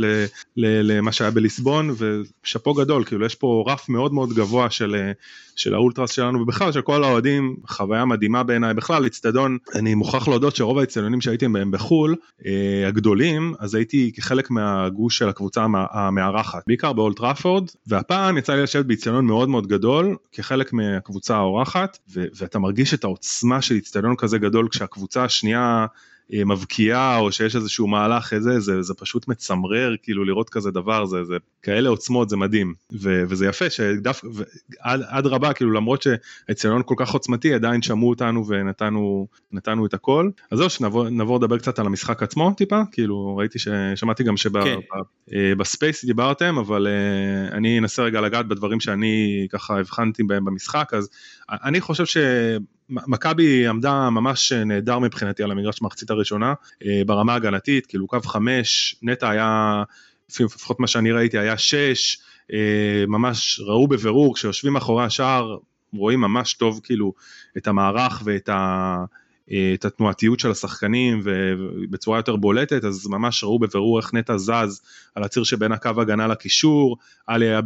למה שהיה בליסבון ושאפו גדול כאילו יש פה רף מאוד מאוד גבוה של, של האולטרס שלנו ובכלל של כל האוהדים חוויה מדהימה בעיניי. בכלל אצטדיון אני מוכרח להודות שרוב האצטדיונים שהייתי בהם בחול אה, הגדולים אז הייתי כחלק מהגוש של הקבוצה המארחת. בעיקר באולט ראפורד והפעם יצא לי לשבת באצטדיון מאוד מאוד גדול כחלק מהקבוצה האורחת ואתה מרגיש את העוצמה של אצטדיון אצטדיון כזה גדול כשהקבוצה השנייה אה, מבקיעה או שיש איזשהו מהלך איזה זה, זה פשוט מצמרר כאילו לראות כזה דבר זה, זה כאלה עוצמות זה מדהים. ו, וזה יפה שדווקא עד רבה כאילו למרות שהאצטדיון כל כך עוצמתי עדיין שמעו אותנו ונתנו נתנו את הכל. אז זהו שנעבור לדבר קצת על המשחק עצמו טיפה כאילו ראיתי ששמעתי גם שבספייס כן. דיברתם אבל אה, אני אנסה רגע לגעת בדברים שאני ככה הבחנתי בהם במשחק. אז אני חושב ש... מכבי עמדה ממש נהדר מבחינתי על המגרש במחצית הראשונה אה, ברמה הגנתית כאילו קו חמש נטע היה לפחות מה שאני ראיתי היה שש אה, ממש ראו בבירור כשיושבים מאחורי השער רואים ממש טוב כאילו את המערך ואת ה... אה, את התנועתיות של השחקנים ובצורה יותר בולטת אז ממש ראו בבירור איך נטע זז על הציר שבין הקו הגנה לקישור, עלי היה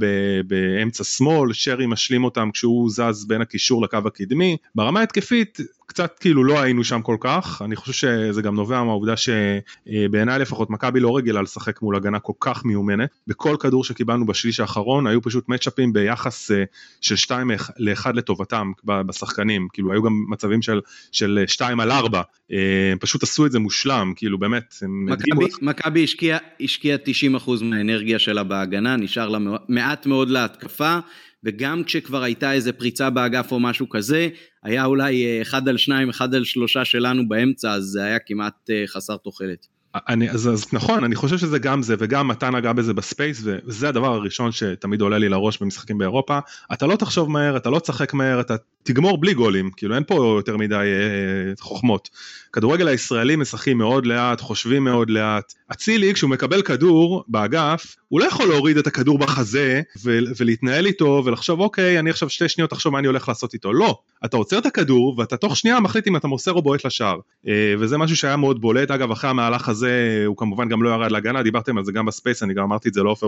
באמצע שמאל, שרי משלים אותם כשהוא זז בין הקישור לקו הקדמי, ברמה התקפית קצת כאילו לא היינו שם כל כך, אני חושב שזה גם נובע מהעובדה שבעיניי לפחות מכבי לא רגילה לשחק מול הגנה כל כך מיומנת, בכל כדור שקיבלנו בשליש האחרון היו פשוט מצ'אפים ביחס אה, של 2 ל-1 לטובתם בשחקנים, כאילו היו גם מצבים של, של 2 על 4, אה, פשוט עשו את זה מושלם, כאילו באמת, מכבי השקיעה השקיע 90% מהאנרגיה שלה בהגנה, נשאר לה מעט מאוד להתקפה. וגם כשכבר הייתה איזה פריצה באגף או משהו כזה, היה אולי אה, אחד על שניים, אחד על שלושה שלנו באמצע, אז זה היה כמעט אה, חסר תוחלת. אני, אז, אז נכון, אני חושב שזה גם זה, וגם מתן נגע בזה ב space, וזה הדבר הראשון שתמיד עולה לי לראש במשחקים באירופה. אתה לא תחשוב מהר, אתה לא תשחק מהר, אתה תגמור בלי גולים, כאילו אין פה יותר מדי אה, חוכמות. כדורגל הישראלי משחקים מאוד לאט, חושבים מאוד לאט. אצילי כשהוא מקבל כדור באגף, הוא לא יכול להוריד את הכדור בחזה ו- ולהתנהל איתו ולחשוב אוקיי אני עכשיו שתי שניות עכשיו מה אני הולך לעשות איתו. לא, אתה עוצר את הכדור ואתה תוך שנייה מחליט אם אתה מוסר או בועט לשער. אה, וזה משהו שהיה מאוד בולט, אגב אחרי המהלך הזה הוא כמובן גם לא ירד להגנה, דיברתם על זה גם ב space, אני גם אמרתי את זה לעופר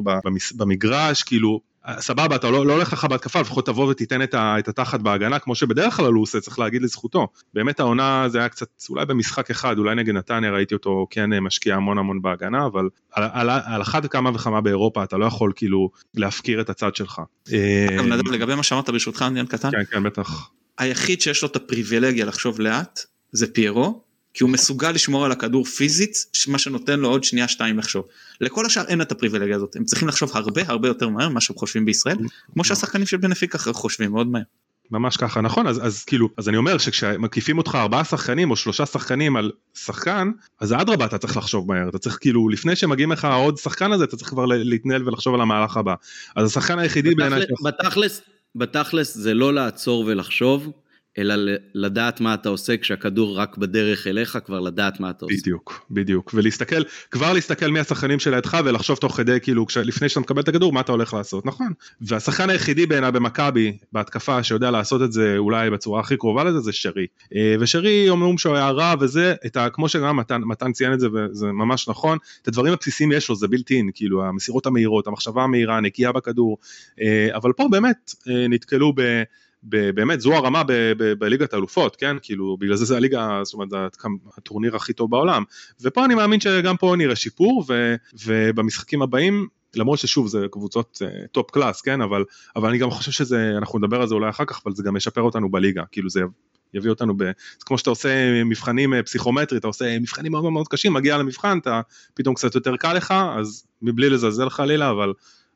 במגרש, כאילו סבבה אתה לא, לא הולך לך בהתקפה לפחות תבוא ותיתן את, ה, את התחת בהגנה כמו שבדרך כלל הוא עושה צריך להגיד לזכותו. באמת העונה זה היה קצת אולי במשחק אחד אולי נגד נתניה ראיתי אותו כן משקיע המון המון בהגנה אבל על, על, על אחת כמה וכמה באירופה אתה לא יכול כאילו להפקיר את הצד שלך. אגב נדב לגבי מה שאמרת ברשותך עניין קטן. כן כן בטח. היחיד שיש לו את הפריבילגיה לחשוב לאט זה פיירו כי הוא מסוגל לשמור על הכדור פיזית, מה שנותן לו עוד שנייה שתיים לחשוב. לכל השאר אין את הפריבילגיה הזאת, הם צריכים לחשוב הרבה הרבה יותר מהר ממה שהם חושבים בישראל, כמו שהשחקנים של בנפיקה חושבים מאוד מהר. ממש ככה נכון אז אז כאילו אז אני אומר שכשמקיפים אותך ארבעה שחקנים או שלושה שחקנים על שחקן אז אדרבה אתה צריך לחשוב מהר אתה צריך כאילו לפני שמגיעים לך עוד שחקן הזה אתה צריך כבר להתנהל ולחשוב על המהלך הבא אז השחקן היחידי בעיניי בתכלס בתכלס זה לא לעצור ולחשוב אלא לדעת מה אתה עושה כשהכדור רק בדרך אליך, כבר לדעת מה אתה עושה. בדיוק, בדיוק. ולהסתכל, כבר להסתכל מי השחקנים שלידך ולחשוב תוך כדי, כאילו, לפני שאתה מקבל את הכדור, מה אתה הולך לעשות, נכון. והשחקן היחידי בעיניי במכבי, בהתקפה, שיודע לעשות את זה אולי בצורה הכי קרובה לזה, זה שרי. אה, ושרי, אומרים שהוא היה רע וזה, ה, כמו שגם מתן, מתן ציין את זה, וזה ממש נכון, את הדברים הבסיסיים יש לו, זה בלתי אין, כאילו, המסירות המהירות, המחשבה המהירה, הנקייה בכדור, אה, אבל פה באמת אה, נתקלו ב... באמת זו הרמה בליגת האלופות, כן? כאילו בגלל זה זה הליגה, זאת אומרת הטורניר הכי טוב בעולם. ופה אני מאמין שגם פה נראה שיפור ובמשחקים הבאים למרות ששוב זה קבוצות top אה, class כן אבל אבל אני גם חושב שזה אנחנו נדבר על זה אולי אחר כך אבל זה גם ישפר אותנו בליגה כאילו זה יביא אותנו ב... כמו שאתה עושה מבחנים אה, פסיכומטרי אתה עושה מבחנים מאוד מאוד קשים מגיע למבחן אתה פתאום קצת יותר קל לך אז מבלי לזלזל חלילה אבל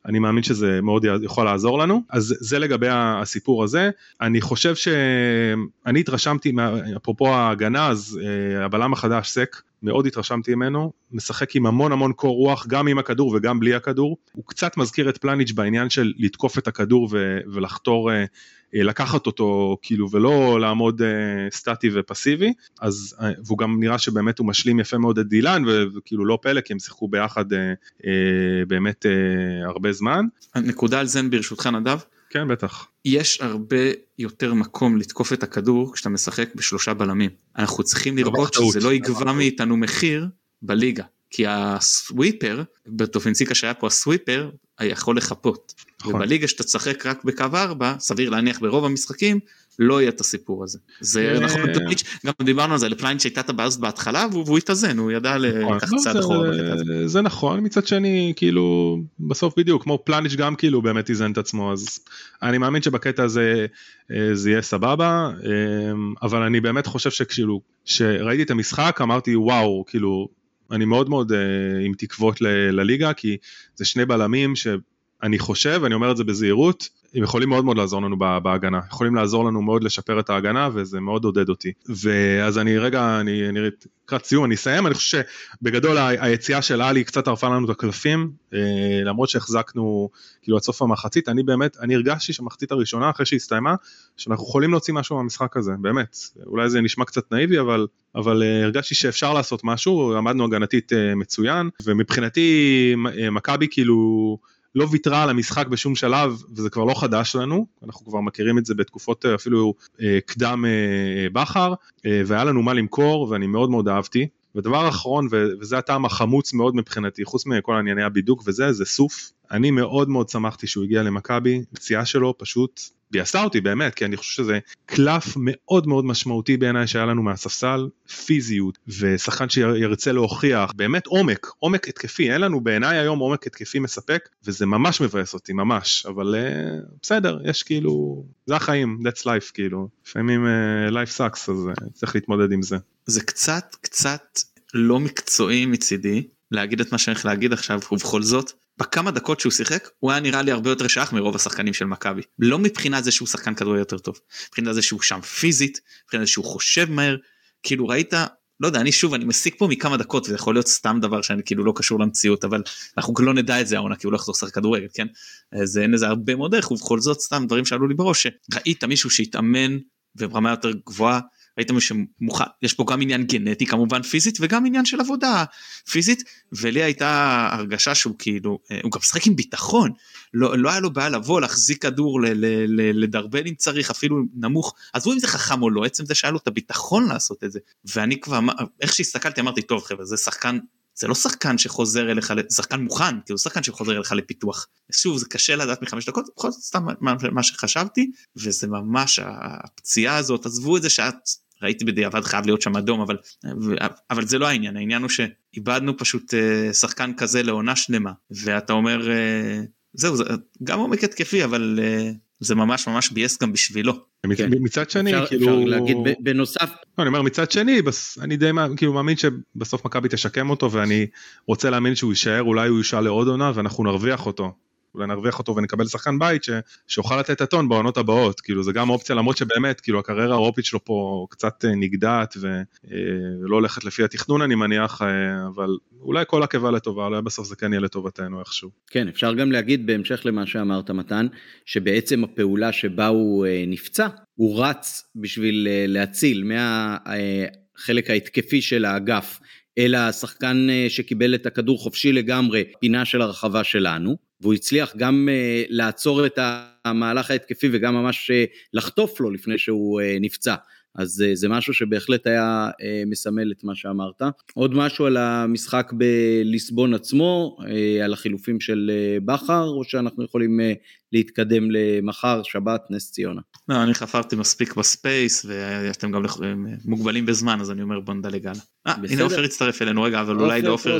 אני מאמין שזה מאוד יכול לעזור לנו. אז זה לגבי הסיפור הזה. אני חושב שאני התרשמתי אפרופו ההגנה אז אה, הבלם החדש סק מאוד התרשמתי ממנו, משחק עם המון המון קור רוח, גם עם הכדור וגם בלי הכדור. הוא קצת מזכיר את פלניץ' בעניין של לתקוף את הכדור ו- ולחתור, אה, לקחת אותו כאילו ולא לעמוד uh, סטטי ופסיבי, אז, uh, והוא גם נראה שבאמת הוא משלים יפה מאוד את דילן, וכאילו לא פלא כי הם שיחקו ביחד uh, uh, באמת uh, הרבה זמן. נקודה על זה ברשותך נדב. כן בטח. יש הרבה יותר מקום לתקוף את הכדור כשאתה משחק בשלושה בלמים. אנחנו צריכים לראות שזה לא יגבה מאיתנו מחיר בליגה. כי הסוויפר, בטופנסיקה שהיה פה הסוויפר, יכול לחפות. נכון. ובליגה שאתה תשחק רק בקו 4, סביר להניח ברוב המשחקים, לא יהיה את הסיפור הזה. זה נכון, לפלייץ', גם דיברנו על זה, לפלייץ' הייתה את הזאת בהתחלה והוא התאזן, הוא ידע נכון. לקחת צעד לא, אחורה. זה נכון, מצד שני, כאילו, בסוף בדיוק, כמו פלניץ' גם כאילו באמת איזן את עצמו, אז אני מאמין שבקטע הזה אה, זה יהיה סבבה, אה, אבל אני באמת חושב שכאילו, כשראיתי את המשחק אמרתי וואו, כאילו, אני מאוד מאוד אה, עם תקוות לליגה, כי זה שני בלמים שאני חושב, אני אומר את זה בזהירות, הם יכולים מאוד מאוד לעזור לנו בהגנה, יכולים לעזור לנו מאוד לשפר את ההגנה וזה מאוד עודד אותי. ואז אני רגע, אני, אני לקראת סיום, אני אסיים, אני חושב שבגדול היציאה של עלי קצת ערפה לנו את הקלפים, אה, למרות שהחזקנו כאילו עד סוף המחצית, אני באמת, אני הרגשתי שהמחצית הראשונה אחרי שהסתיימה, שאנחנו יכולים להוציא משהו מהמשחק הזה, באמת. אולי זה נשמע קצת נאיבי, אבל, אבל אה, הרגשתי שאפשר לעשות משהו, עמדנו הגנתית אה, מצוין, ומבחינתי מכבי כאילו... לא ויתרה על המשחק בשום שלב וזה כבר לא חדש לנו, אנחנו כבר מכירים את זה בתקופות אה, אפילו אה, קדם אה, בכר אה, והיה לנו מה למכור ואני מאוד מאוד אהבתי. ודבר אחרון וזה הטעם החמוץ מאוד מבחינתי חוץ מכל ענייני הבידוק וזה זה סוף אני מאוד מאוד שמחתי שהוא הגיע למכבי פציעה שלו פשוט ביאסה אותי באמת כי אני חושב שזה קלף מאוד מאוד משמעותי בעיניי שהיה לנו מהספסל פיזיות ושחקן שירצה להוכיח באמת עומק עומק התקפי אין לנו בעיניי היום עומק התקפי מספק וזה ממש מבאס אותי ממש אבל uh, בסדר יש כאילו זה החיים that's life כאילו לפעמים uh, life sucks אז uh, צריך להתמודד עם זה. זה קצת קצת לא מקצועי מצידי להגיד את מה שאני הולך להגיד עכשיו ובכל זאת בכמה דקות שהוא שיחק הוא היה נראה לי הרבה יותר שייך מרוב השחקנים של מכבי. לא מבחינת זה שהוא שחקן כדורגל יותר טוב מבחינת זה שהוא שם פיזית מבחינת זה שהוא חושב מהר. כאילו ראית לא יודע אני שוב אני מסיק פה מכמה דקות וזה יכול להיות סתם דבר שאני כאילו לא קשור למציאות אבל אנחנו לא נדע את זה העונה כי הוא לא יחזור לשחק כדורגל כן? אז אין לזה הרבה מאוד דרך ובכל זאת סתם דברים שעלו לי בראש שראית מישהו שהתאמן וברמה יותר גבוהה ראית מי שמוכן יש פה גם עניין גנטי כמובן פיזית וגם עניין של עבודה פיזית. ולי הייתה הרגשה שהוא כאילו אה, הוא גם משחק עם ביטחון. לא, לא היה לו בעיה לבוא להחזיק כדור לדרבן אם צריך אפילו נמוך. עזבו אם זה חכם או לא עצם זה שהיה לו את הביטחון לעשות את זה. ואני כבר איך שהסתכלתי אמרתי טוב חבר'ה זה שחקן זה לא שחקן שחוזר אליך, שחקן מוכן, כאילו שחקן שחוזר אליך לפיתוח. שוב זה קשה לדעת מחמש דקות, בכל זאת סתם מה, מה שחשבתי, וזה ממש הפציעה הזאת, עזבו את זה שאת ראיתי בדיעבד חייב להיות שם אדום אבל אבל זה לא העניין העניין הוא שאיבדנו פשוט אה, שחקן כזה לעונה שלמה ואתה אומר אה, זהו זה גם עומק התקפי אבל אה, זה ממש ממש ביאס גם בשבילו. כן. מצד שני כאילו אפשר להגיד בנוסף לא, אני אומר מצד שני בס, אני די כאילו מאמין שבסוף מכבי תשקם אותו ואני רוצה להאמין שהוא יישאר אולי הוא יישאר לעוד עונה ואנחנו נרוויח אותו אולי נרוויח אותו ונקבל שחקן בית ש, שיוכל לתת את הטון בעונות הבאות, כאילו זה גם אופציה למרות שבאמת, כאילו הקריירה האירופית שלו פה קצת נגדעת ולא הולכת לפי התכנון אני מניח, אבל אולי כל עקבה לטובה, אולי בסוף זה כן יהיה לטובתנו איכשהו. כן, אפשר גם להגיד בהמשך למה שאמרת מתן, שבעצם הפעולה שבה הוא נפצע, הוא רץ בשביל להציל מהחלק ההתקפי של האגף. אלא השחקן אה, שקיבל את הכדור חופשי לגמרי, פינה של הרחבה שלנו, והוא הצליח גם אה, לעצור את המהלך ההתקפי וגם ממש אה, לחטוף לו לפני שהוא נפצע. אז זה משהו שבהחלט היה מסמל את מה שאמרת. עוד משהו על המשחק בליסבון עצמו, על החילופים של בכר, או שאנחנו יכולים להתקדם למחר, שבת, נס ציונה. לא, אני חפרתי מספיק ב space ואתם גם מוגבלים בזמן אז אני אומר בוא נדלג הלאה. אה, הנה עופר הצטרף אלינו רגע אבל אולי לעופר,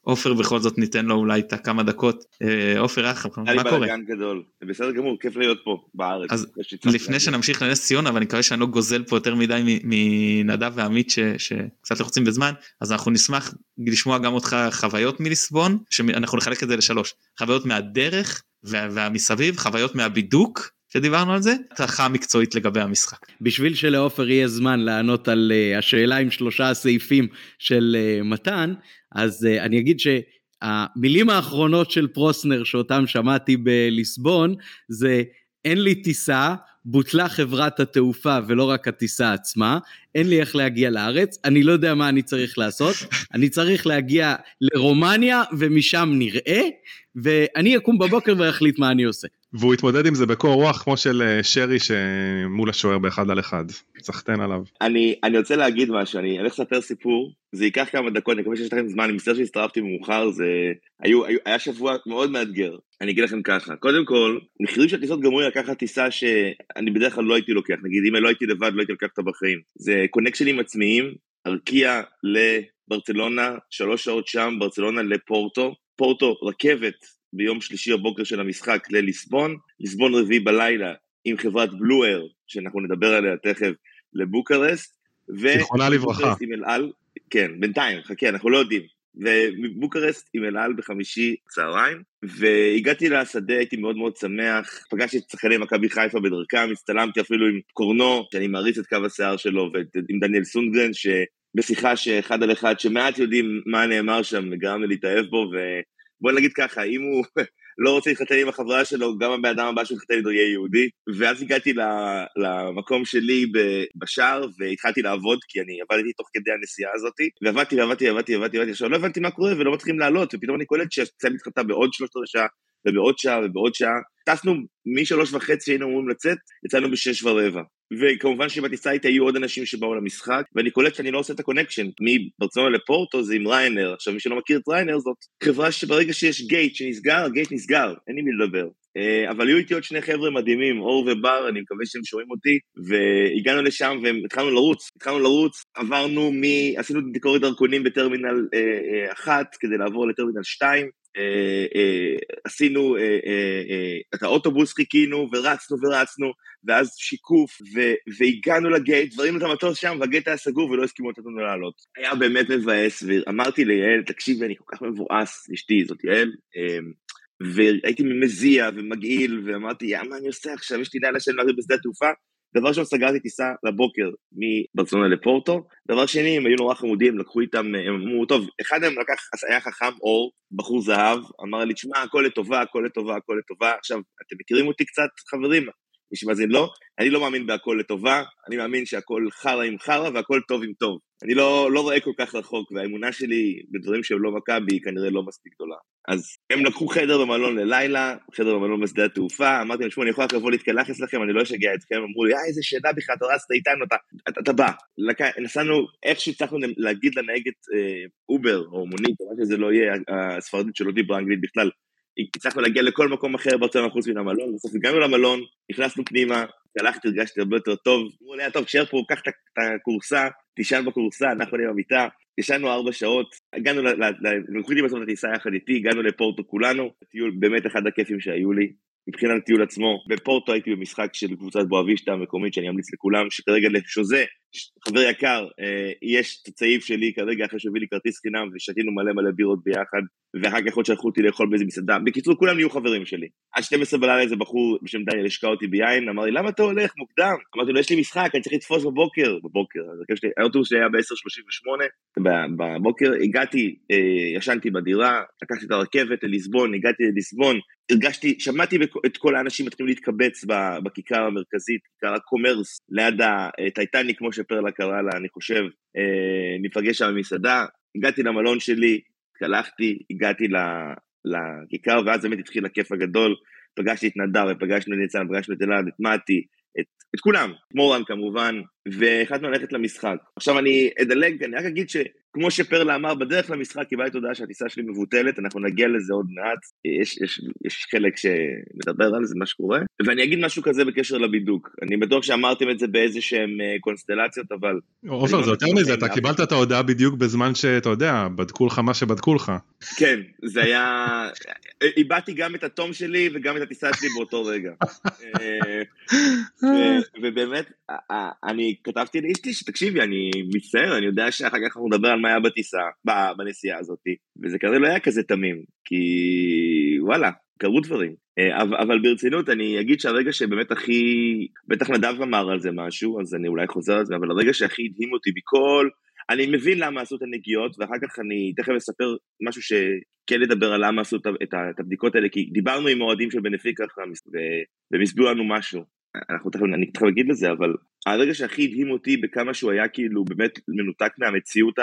עופר בכל זאת ניתן לו אולי את הכמה דקות. אה, עופר אחר, מה קורה? גדול, בסדר גמור, כיף להיות פה בארץ. אז לפני שנמשיך לנס ציונה ואני מקווה שאני לא גוזל פה יותר מדי מנדב ועמית שקצת לחוצים בזמן, אז אנחנו נשמח לשמוע גם אותך חוויות מליסבון, שאנחנו נחלק את זה לשלוש, חוויות מהדרך והמסביב, חוויות מהבידוק שדיברנו על זה, התרחה מקצועית לגבי המשחק. בשביל שלעופר יהיה זמן לענות על uh, השאלה עם שלושה הסעיפים של uh, מתן, אז uh, אני אגיד שהמילים האחרונות של פרוסנר שאותם שמעתי בליסבון, זה אין לי טיסה, בוטלה חברת התעופה ולא רק הטיסה עצמה, אין לי איך להגיע לארץ, אני לא יודע מה אני צריך לעשות, אני צריך להגיע לרומניה ומשם נראה, ואני אקום בבוקר ואחליט מה אני עושה. והוא התמודד עם זה בקור רוח כמו של אה, שרי שמול השוער באחד על אחד, סחטיין עליו. אני, אני רוצה להגיד משהו, אני הולך לספר סיפור, זה ייקח כמה דקות, אני מקווה שיש לכם זמן, אני מצטער שהצטרפתי מאוחר, זה היו, היו, היה שבוע מאוד מאתגר. אני אגיד לכם ככה, קודם כל, מחירים של טיסות גמרו לי לקחת טיסה שאני בדרך כלל לא הייתי לוקח, נגיד אם לא הייתי לבד לא הייתי לוקח אותה בחיים. זה קונקשנים עצמיים, ארקיע לברצלונה, שלוש שעות שם, ברצלונה לפורטו, פורטו רכבת ביום שלישי בבוקר של המשחק לליסבון, ליסבון רביעי בלילה עם חברת בלואר, שאנחנו נדבר עליה תכף, לבוקרסט, זיכרונה לברכה. עם אל על, כן, בינתיים, חכה, אנחנו לא יודעים. ובוקרסט עם אל על בחמישי צהריים, והגעתי לשדה, הייתי מאוד מאוד שמח, פגשתי את שחקני מכבי חיפה בדרכם, הצטלמתי אפילו עם קורנו, שאני מעריץ את קו השיער שלו, ועם דניאל סונגרן, שבשיחה שאחד על אחד, שמעט יודעים מה נאמר שם, גרם לי להתאהב בו, ובוא נגיד ככה, אם הוא לא רוצה להתחתן עם החברה שלו, גם הבן אדם הבא שיתחתן איתו יהיה יהודי. ואז הגעתי למקום שלי בשער, והתחלתי לעבוד, כי אני עבדתי תוך כדי הנסיעה הזאת, ועבדתי ועבדתי ועבדתי, ועבדתי, עכשיו לא הבנתי מה קורה ולא מתחילים לעלות, ופתאום אני קולט שהטיסה מתאחרת בעוד שלושת רבעי שעה, ובעוד שעה ובעוד שעה. טסנו משלוש וחצי שהיינו אמורים לצאת, יצאנו בשש ורבע. וכמובן שבטיסה איתי היו עוד אנשים שבאו למשחק, ואני קולט שאני לא עושה את ה connection, מברצלונה לפורטו זה עם ריינאייר, עכשיו מי שלא מכיר את ריינאייר זאת חברה שברגע שיש gate שנסגר, ה gate נסגר, אין לי מי לדבר. אה, אבל היו איתי עוד שני חבר'ה מדהימים, אור ובר, אני מקווה שהם שומעים אותי, והגענו לשם והתחלנו לרוץ, התחלנו לרוץ, עברנו מ... עשינו ביקורת דרכונים בטרמינל אה, אה, אחת כדי לעבור לטרמינל שתיים, אה, אה, עשינו אה, את האוטובוס חיכינו ורצנו ורצנו ואז שיקוף והגענו לגייט וראינו את המטוס שם והגייט היה סגור ולא הסכימו לתת לנו לעלות. היה באמת מבאס ואמרתי ליעל תקשיבי אני כל כך מבואס אשתי זאת יעל והייתי מזיע ומגעיל ואמרתי יא מה אני עושה עכשיו? יש לי לילה של נערים בשדה התעופה דבר ראשון סגרתי טיסה לבוקר מברצלונה לפורטו, דבר שני הם היו נורא חמודים, לקחו איתם, הם אמרו טוב, אחד מהם לקח, היה חכם אור, בחור זהב, אמר לי תשמע הכל לטובה, הכל לטובה, הכל לטובה, עכשיו אתם מכירים אותי קצת חברים, שמאזין לא, אני לא מאמין בהכל לטובה, אני מאמין שהכל חרא עם חרא והכל טוב עם טוב. אני לא, לא רואה כל כך רחוק, והאמונה שלי בדברים שהם לא מכבי היא כנראה לא מספיק גדולה. אז הם לקחו חדר במלון ללילה, חדר במלון בשדה התעופה, אמרתי להם, שמעו, אני יכול רק לבוא להתקלח אצלכם, אני לא אשגע אתכם, אמרו לי, אה, איזה שאלה בכלל, אתה רצת איתנו, אתה, אתה, אתה בא. לק... נסענו, איכשהו הצלחנו להגיד לנהגת אה, אובר, או מונית, או מה שזה לא יהיה, הספרדית שלא דיברה אנגלית בכלל, הצלחנו להגיע לכל מקום אחר ברצלונה חוץ מן המלון, בסוף הגענו למלון, נכנסנו פנימה, הלכתי, הרגשתי הרבה יותר טוב, אמרו לי, טוב, תשאר פה, קח את הכורסה, תישן בכורסה, אנחנו נהיה במיטה, ישנו ארבע שעות, הגענו, לקחו אותי בסוף לטיסה יחד איתי, הגענו לפורטו כולנו, טיול באמת אחד הכיפים שהיו לי, מבחינת הטיול עצמו, בפורטו הייתי במשחק של קבוצת בואבישטה המקומית שאני אמליץ לכולם, שכרגע לשוזה חבר יקר, אה, יש את הצעיף שלי כרגע אחרי שהביא לי כרטיס חינם ושתינו מלא מלא בירות ביחד, ואחר כך עוד שלחו אותי לאכול באיזה מסעדה. בקיצור, כולם נהיו חברים שלי. עד 12 בלילה איזה בחור בשם דניאל השקע אותי ביין, אמר לי, למה אתה הולך מוקדם? אמרתי לו, יש לי משחק, אני צריך לתפוס בבוקר. בבוקר, האוטובוס שלי היה ב-10.38, בבוקר הגעתי, אה, ישנתי בדירה, לקחתי את הרכבת לליסבון, הגעתי לליסבון, הרגשתי, שמעתי את כל האנשים מתחילים להתקבץ בכיכר המרכזית, כיכר הקומרס, ליד הטייטניק, כמו שפרלה קרא לה, אני חושב, אה, ניפגש שם במסעדה, הגעתי למלון שלי, התקלחתי, הגעתי לכיכר, ואז באמת התחיל הכיף הגדול, פגשתי את נדב, ופגשנו את ניצן, פגשנו את אלעד, את מתי, את, את כולם, מורן כמובן, והחלטנו ללכת למשחק. עכשיו אני אדלג, אני רק אגיד ש... כמו שפרלה אמר, בדרך למשחק קיבלתי הודעה שהטיסה שלי מבוטלת, אנחנו נגיע לזה עוד מעט, יש, יש, יש חלק שמדבר על זה, מה שקורה. ואני אגיד משהו כזה בקשר לבידוק. אני בטוח שאמרתם את זה באיזה שהם אה, קונסטלציות, אבל... עופר, זה לא יותר מזה, אתה קיבלת את ההודעה בדיוק בזמן שאתה יודע, בדקו לך מה שבדקו לך. כן, זה היה... איבדתי גם את התום שלי וגם את הטיסה שלי באותו רגע. אה, ובאמת, אני כתבתי לאשתי שתקשיבי, אני מצטער, אני יודע שאחר כך אנחנו נדבר על מה היה בטיסה, בנסיעה הזאת, וזה כנראה לא היה כזה תמים, כי וואלה, קרו דברים. אה, אבל ברצינות, אני אגיד שהרגע שבאמת הכי, בטח נדב אמר על זה משהו, אז אני אולי חוזר על זה, אבל הרגע שהכי הדהים אותי מכל, אני מבין למה עשו את הנגיעות, ואחר כך אני תכף אספר משהו שכן לדבר על למה עשו את הבדיקות האלה, כי דיברנו עם אוהדים של בנפיקה והם הסבירו לנו משהו. אנחנו תכף, אני תכף אגיד לזה, אבל הרגע שהכי הדהים אותי בכמה שהוא היה כאילו באמת מנותק מהמציאות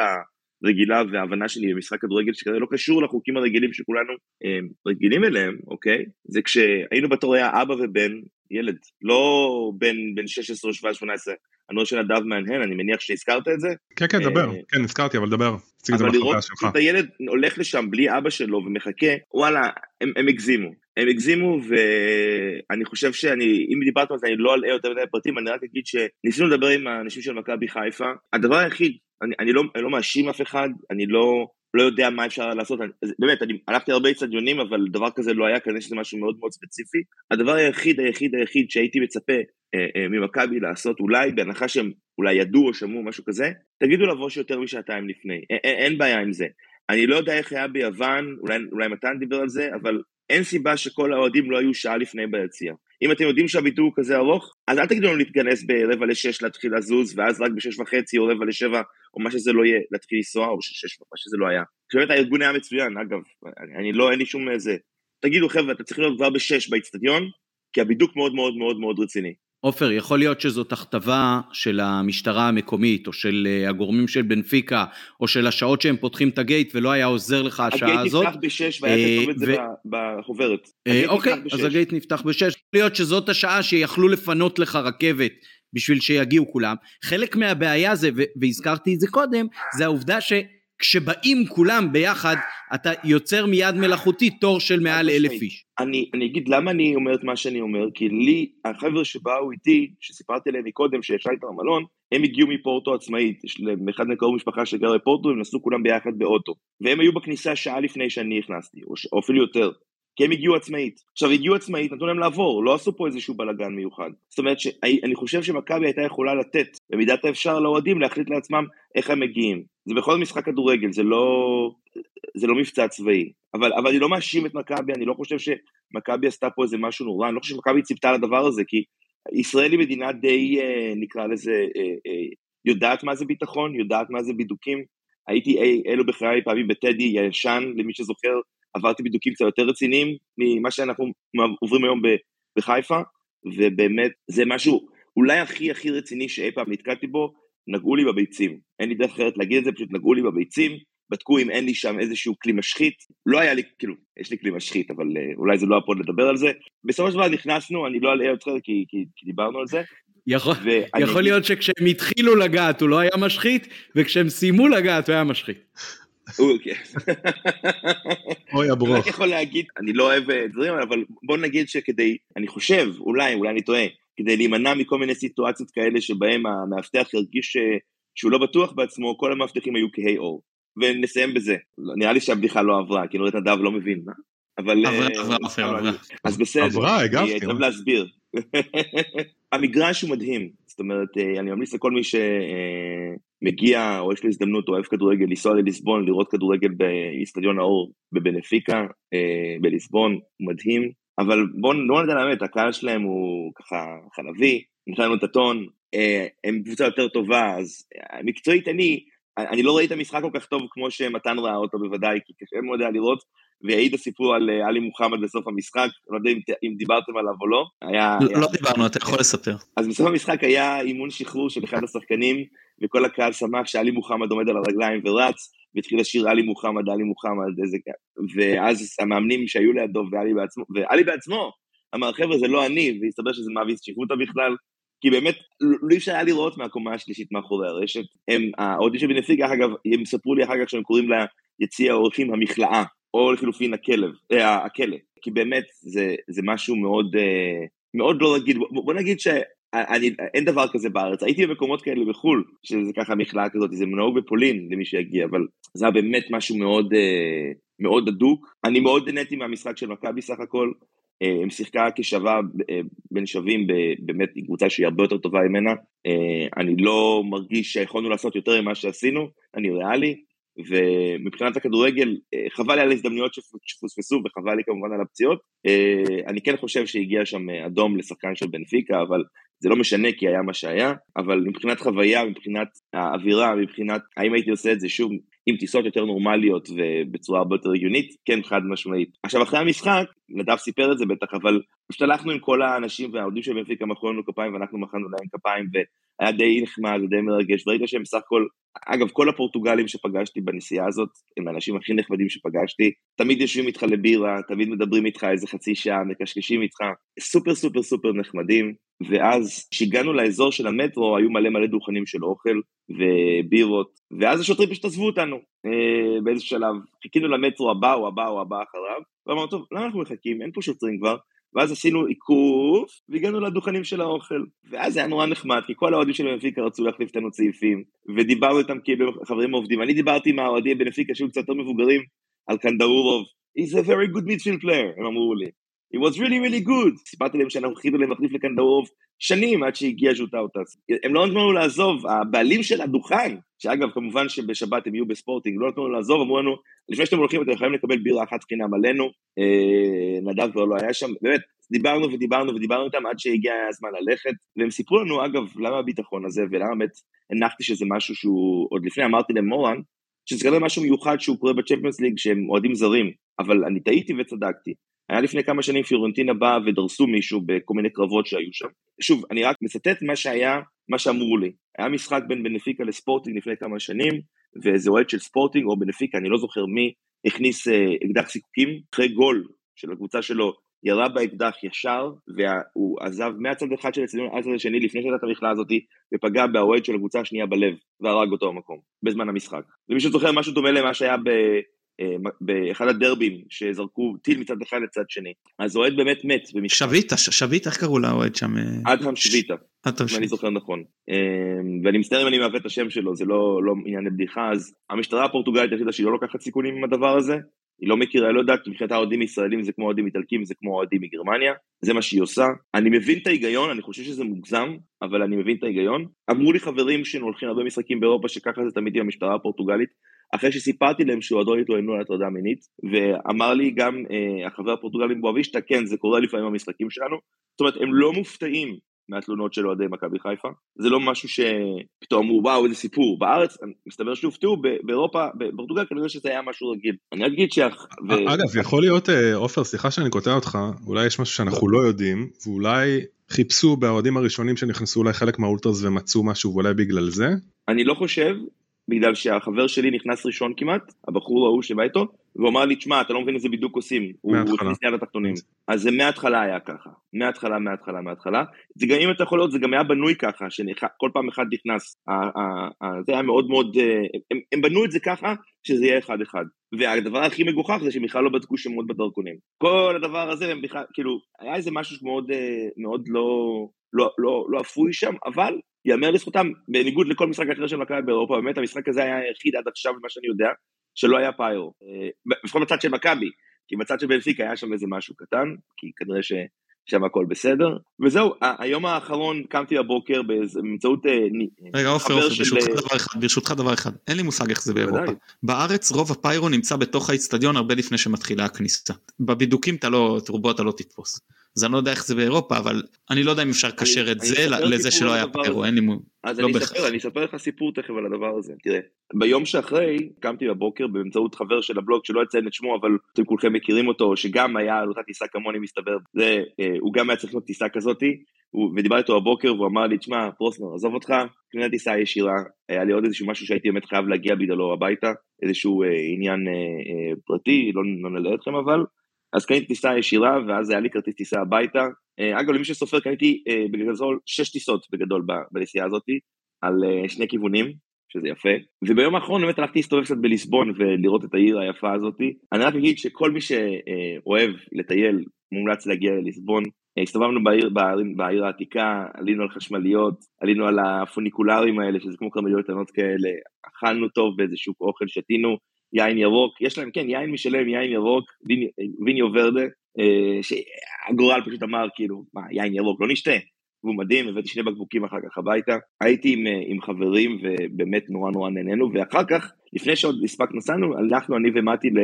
הרגילה וההבנה שלי במשחק כדורגל שכזה לא קשור לחוקים הרגילים שכולנו הם, אה, רגילים אליהם, אוקיי? זה כשהיינו בתור היה אבא ובן, ילד, לא בן, בן 16, 17, 18, אני רואה שנדב מהנהן, אני מניח שהזכרת את זה. כן, כן, דבר, אה, כן, הזכרתי, אבל דבר. אבל לראות את הילד הולך לשם בלי אבא שלו ומחכה, וואלה, הם, הם הגזימו. הם הגזימו ואני חושב שאני, אם דיברת על זה אני לא אלאה יותר מדי פרטים, אני רק אגיד שניסינו לדבר עם האנשים של מכבי חיפה, הדבר היחיד, אני, אני, לא, אני לא מאשים אף אחד, אני לא, לא יודע מה אפשר לעשות, אני, באמת, אני הלכתי הרבה אצטדיונים, אבל דבר כזה לא היה, כנראה שזה משהו מאוד מאוד ספציפי. הדבר היחיד, היחיד, היחיד שהייתי מצפה אה, אה, ממכבי לעשות, אולי בהנחה שהם אולי ידעו או שמעו משהו כזה, תגידו לבוא שיותר משעתיים לפני, א- א- אין בעיה עם זה. אני לא יודע איך היה ביוון, אולי, אולי מתן דיבר על זה, אבל אין סיבה שכל האוהדים לא היו שעה לפני ביציע. אם אתם יודעים שהביטוי הוא כזה ארוך, אז אל תגידו לנו להתכנס ברבע לשש להתחיל לזוז, ואז רק בשש וחצי או רבע לשבע, או מה שזה לא יהיה, להתחיל לנסוע, או שש, מה שזה לא היה. באמת הארגון היה מצוין, אגב, אני, אני לא, אין לי שום איזה... תגידו חבר'ה, אתה צריך להיות כבר בשש באיצטדיון, כי הבידוק מאוד מאוד מאוד מאוד רציני. עופר, יכול להיות שזאת הכתבה של המשטרה המקומית, או של אה, הגורמים של בנפיקה, או של השעות שהם פותחים את הגייט, ולא היה עוזר לך השעה הזאת. הגייט נפתח בשש, והיה אה, כתוב את זה בחוברת. אה, אוקיי, אז הגייט נפתח בשש. יכול להיות שזאת השעה שיכלו לפנות לך רכבת. בשביל שיגיעו כולם. חלק מהבעיה זה, והזכרתי את זה קודם, זה העובדה ש... כשבאים כולם ביחד, אתה יוצר מיד מלאכותי תור של מעל אלף איש. אני, אני אגיד למה אני אומר את מה שאני אומר, כי לי, החבר'ה שבאו איתי, שסיפרתי להם מקודם שישב איתם במלון, הם הגיעו מפורטו עצמאית, יש להם אחד מקרוב משפחה שגר בפורטו, הם נסעו כולם ביחד באוטו. והם היו בכניסה שעה לפני שאני נכנסתי, או, או אפילו יותר. כי הם הגיעו עצמאית. עכשיו הגיעו עצמאית, נתנו להם לעבור, לא עשו פה איזשהו בלאגן מיוחד. זאת אומרת שאני חושב שמכבי הייתה יכולה לתת, במידת האפשר לאוהדים, להחליט לעצמם איך הם מגיעים. זה בכל משחק כדורגל, זה לא, זה לא מבצע צבאי. אבל, אבל אני לא מאשים את מכבי, אני לא חושב שמכבי עשתה פה איזה משהו נורא, אני לא חושב שמכבי ציפתה לדבר הזה, כי ישראל היא מדינה די, אה, נקרא לזה, אה, אה, יודעת מה זה ביטחון, יודעת מה זה בידוקים. הייתי אלו בחיי פעמים בטדי הישן, למי שזוכר, עברתי בידוקים קצת יותר רציניים ממה שאנחנו עוברים היום בחיפה, ובאמת זה משהו אולי הכי הכי רציני שאי פעם נתקלתי בו, נגעו לי בביצים. אין לי דרך אחרת להגיד את זה, פשוט נגעו לי בביצים, בדקו אם אין לי שם איזשהו כלי משחית, לא היה לי, כאילו, יש לי כלי משחית, אבל uh, אולי זה לא הפוד לדבר על זה. בסופו של דבר נכנסנו, אני לא אלאה אותך כי, כי, כי דיברנו על זה. יכול, יכול להיות שכשהם התחילו לגעת הוא לא היה משחית, וכשהם סיימו לגעת הוא היה משחית. אוי הברוך. אני רק יכול להגיד, אני לא אוהב אה, דברים, אבל בוא נגיד שכדי, אני חושב, אולי, אולי אני טועה, כדי להימנע מכל מיני סיטואציות כאלה שבהם המאבטח ירגיש אה, שהוא לא בטוח בעצמו, כל המאבטחים היו כהי אור. ונסיים בזה. נראה לי שהבדיחה לא עברה, כי נורית נדב לא מבין. מה? אבל... עברה, אה, עברה, עברה. אז בסדר. עברה, הגבתי. אני חייב להסביר. המגרש הוא מדהים, זאת אומרת, אה, אני ממליץ לכל מי שמגיע או יש לו הזדמנות או אוהב כדורגל, לנסוע לליסבון, לראות כדורגל באיצטדיון האור בבנפיקה, אה, בליסבון, מדהים, אבל בואו לא נדע לאמת, הקהל שלהם הוא ככה חלבי, נתן לנו את הטון, אה, הם קבוצה יותר טובה, אז מקצועית אני, אני לא ראיתי את המשחק כל כך טוב כמו שמתן ראה אותו בוודאי, כי קשה מאוד היה לראות, ויעיד הסיפור על אה, עלי מוחמד בסוף המשחק, לא יודע אם, אם דיברתם עליו או לא. היה, לא, היה... לא דיברנו, אתה יכול לספר. אז בסוף המשחק היה אימון שחרור של אחד השחקנים, וכל הקהל שמח שעלי מוחמד עומד על הרגליים ורץ, והתחיל לשיר עלי מוחמד, עלי מוחמד, איזה... ואז המאמנים שהיו לידו ועלי בעצמו, ועלי בעצמו אמר חבר'ה זה לא אני, והסתבר שזה מאביס שכבותא בכלל, כי באמת לא אפשר היה לראות מהקומה השלישית מאחורי הרשת. הם, האוהדים של בנפיקה, אגב, הם ספרו לי אחר כך שהם קוראים ליציע האורחים המכלאה, או לחילופין הכלב, אה, הכלא, כי באמת זה, זה משהו מאוד, אה, מאוד לא רגיל, בוא, בוא נגיד שאני, אין דבר כזה בארץ, הייתי במקומות כאלה בחו"ל, שזה ככה מכלאה כזאת, זה נהוג בפולין למי שיגיע, אבל זה היה באמת משהו מאוד, אה, מאוד הדוק. אני מאוד נהניתי מהמשחק של מכבי סך הכל, הם שיחקה כשווה אה, בין שווים, באמת היא קבוצה שהיא הרבה יותר טובה ממנה, אה, אני לא מרגיש שיכולנו לעשות יותר ממה שעשינו, אני ריאלי, ומבחינת הכדורגל, חבל לי על ההזדמנויות שפוספסו וחבל לי כמובן על הפציעות. אני כן חושב שהגיע שם אדום לשחקן של בנפיקה, אבל זה לא משנה כי היה מה שהיה, אבל מבחינת חוויה, מבחינת האווירה, מבחינת האם הייתי עושה את זה שוב עם טיסות יותר נורמליות ובצורה הרבה יותר הגיונית, כן חד משמעית. עכשיו אחרי המשחק, נדב סיפר את זה בטח, אבל פשוט הלכנו עם כל האנשים והעובדים של בנפיקה מחאו לנו כפיים ואנחנו מחאנו להם כפיים והיה די נחמד ודי מרגש, וראית שהם בסך הכל, אגב כל הפורטוגלים שפגשתי בנסיעה הזאת, הם האנשים הכי נחמדים שפגשתי, תמיד יושבים איתך לבירה, תמיד מדברים איתך איזה חצי שעה, מקשקשים איתך, סופר סופר סופר נחמדים, ואז כשהגענו לאזור של המטרו היו מלא מלא דוכנים של אוכל ובירות, ואז השוטרים פשוט עזבו אותנו. אה, באיזה שלב, חיכינו למטרו הבא או הבא או הבא אחריו, ואמרנו טוב למה אנחנו מחכים, אין פה שוטרים כבר, ואז עשינו עיקוף והגענו לדוכנים של האוכל, ואז היה נורא נחמד כי כל האוהדים של בנפיקה רצו להחליף איתנו צעיפים, ודיברנו איתם כאילו חברים עובדים, אני דיברתי עם האוהדים בנפיקה שהיו קצת יותר מבוגרים על קנדאורוב, he's a very good midfield player, הם אמרו לי. It was really really good. סיפרתי להם שאנחנו חיכינו להם להחליף לקנדאורוב שנים עד שהגיע ז'וטאוטס. הם לא נתנו לנו לעזוב, הבעלים של הדוכן, שאגב כמובן שבשבת הם יהיו בספורטינג, לא נתנו לנו לעזוב, אמרו לנו, לפני שאתם הולכים אתם יכולים לקבל בירה אחת חינם עלינו, אה, נדב כבר לא היה שם, באמת, דיברנו ודיברנו ודיברנו איתם עד שהגיע הזמן ללכת, והם סיפרו לנו אגב למה הביטחון הזה ולמה באמת הנחתי שזה משהו שהוא, עוד לפני אמרתי למורן, שזה כנראה משהו מיוחד שהוא קורה בצ'מפיונס ליג שהם אוהדים זרים, אבל אני טעיתי וצדקתי. היה לפני כמה שנים פיורנטינה באה ודרסו מישהו בכל מיני קרבות שהיו שם. שוב, אני רק מצטט מה שהיה, מה שאמרו לי. היה משחק בין בנפיקה לספורטינג לפני כמה שנים, ואיזה אוהד של ספורטינג או בנפיקה, אני לא זוכר מי, הכניס אה, אקדח סיכוקים, אחרי גול של הקבוצה שלו, ירה באקדח ישר, והוא עזב מהצד אחד של הצדדים הצד השני לפני שהייתה את המכלאה הזאתי, ופגע באוהד של הקבוצה השנייה בלב, והרג אותו במקום, בזמן המשחק. ומי שזוכר משהו דומה למה שהיה ב... אה, באחד הדרבים שזרקו טיל מצד אחד לצד שני. אז אוהד באמת מת. שביטה, שביטה, איך קראו לאוהד שם? אדהם שביטה, אם אני זוכר נכון. אה, ואני מצטער אם אני מעוות את השם שלו, זה לא, לא עניין לבדיחה, אז המשטרה הפורטוגלית החליטה שהיא לא לוקחת סיכונים עם הדבר הזה, היא לא מכירה, היא לא יודעת, מבחינת האוהדים ישראלים זה כמו אוהדים איטלקים, זה כמו אוהדים מגרמניה, זה מה שהיא עושה. אני מבין את ההיגיון, אני חושב שזה מוגזם, אבל אני מבין את ההיגיון. אמרו לי חברים שהולכים הרבה משחקים באירופה שככה זה תמיד עם המשטרה הפורטוגלית, אחרי שסיפרתי להם שהועדו התלוננו על הטרדה מינית, ואמר לי גם אה, החבר הפורטוגלי בואבישטה, כן, זה קורה לפעמים במשחקים שלנו, זאת אומרת, הם לא מופתעים מהתלונות של אוהדי מכבי חיפה, זה לא משהו שפתאום אמרו וואו איזה סיפור, בארץ מסתבר שהופתעו, באירופה, בפורטוגל כנראה שזה היה משהו רגיל, אני אגיד ש... ו... אגב יכול להיות אה, עופר סליחה שאני קוטע אותך, אולי יש משהו שאנחנו לא יודעים, ואולי חיפשו באוהדים הראשונים שנכנסו אולי חלק מהאולטרס ומצאו משהו ואולי בגלל זה? אני לא חושב, בגלל שהחבר שלי נכנס ראשון כמעט, הבחור ההוא שבא איתו, והוא אמר לי, תשמע, אתה לא מבין איזה בידוק עושים, הוא הכניס יד לתחתונים. אז זה מההתחלה היה ככה, מההתחלה, מההתחלה, מההתחלה. זה גם, אם אתה יכול לראות, זה גם היה בנוי ככה, שכל פעם אחד נכנס. זה היה מאוד מאוד, אה, הם, הם בנו את זה ככה, שזה יהיה אחד אחד. והדבר הכי מגוחך זה שהם בכלל לא בדקו שמות בדרכונים. כל הדבר הזה, הם בכלל, כאילו, היה איזה משהו מאוד, אה, מאוד לא, לא, לא, לא אפוי שם, אבל יאמר לזכותם, בניגוד לכל משחק אחר של מכבי באירופה, באמת המשחק הזה היה היחיד עד עכשיו, ממה שאני יודע, שלא היה פיירו. אה, לפחות בצד של מכבי, כי בצד של בנפיקה היה שם איזה משהו קטן, כי כנראה ש, שם הכל בסדר. וזהו, היום האחרון קמתי בבוקר באמצעות... אה, רגע עופר, עופר, ברשותך דבר אחד, ברשותך דבר אחד, אין לי מושג איך זה באירופה. בארץ רוב הפיירו נמצא בתוך האיצטדיון הרבה לפני שמתחילה הכניסה. בבידוקים אתה לא, את רובו אתה לא תתפוס. אז אני לא יודע איך זה באירופה אבל אני לא יודע אם אפשר לקשר את זה לזה שלא היה פיירו אין לי מ... אז לא אני, אספר, אני אספר לך סיפור תכף על הדבר הזה. תראה ביום שאחרי קמתי בבוקר באמצעות חבר של הבלוג שלא אציין את שמו אבל אתם כולכם מכירים אותו שגם היה על אותה טיסה כמוני מסתבר. זה אה, הוא גם היה צריך להיות טיסה כזאתי. ודיברתי איתו בבוקר והוא אמר לי תשמע פרוסנר עזוב אותך קנה טיסה ישירה. היה לי עוד איזשהו משהו שהייתי באמת חייב להגיע בגללו הביתה. איזשהו אה, עניין אה, אה, פרטי לא, לא נלאה אתכם אבל אז קניתי טיסה ישירה, ואז היה לי כרטיס טיסה הביתה. אה, אגב, למי שסופר, קניתי אה, בגדול שש טיסות בגדול בנסיעה הזאת, על אה, שני כיוונים, שזה יפה. וביום האחרון באמת הלכתי להסתובב קצת בליסבון ולראות את העיר היפה הזאת. אני רק אגיד שכל מי שאוהב לטייל, מומלץ להגיע לליסבון. הסתובבנו בעיר, בעיר, בעיר העתיקה, עלינו על חשמליות, עלינו על הפוניקולרים האלה, שזה כמו כרמליות קטנות כאלה, אכלנו טוב באיזשהו אוכל, שתינו יין ירוק, יש להם, כן, יין משלם, יין ירוק, ויניו ורדה, אה, שהגורל פשוט אמר, כאילו, מה, יין ירוק, לא נשתה. והוא מדהים, הבאתי שני בקבוקים אחר כך הביתה. הייתי עם, אה, עם חברים ובאמת נורא נורא נהנינו, ואחר כך, לפני שעוד הספקנו, נסענו, הלכנו אני ומתי ל...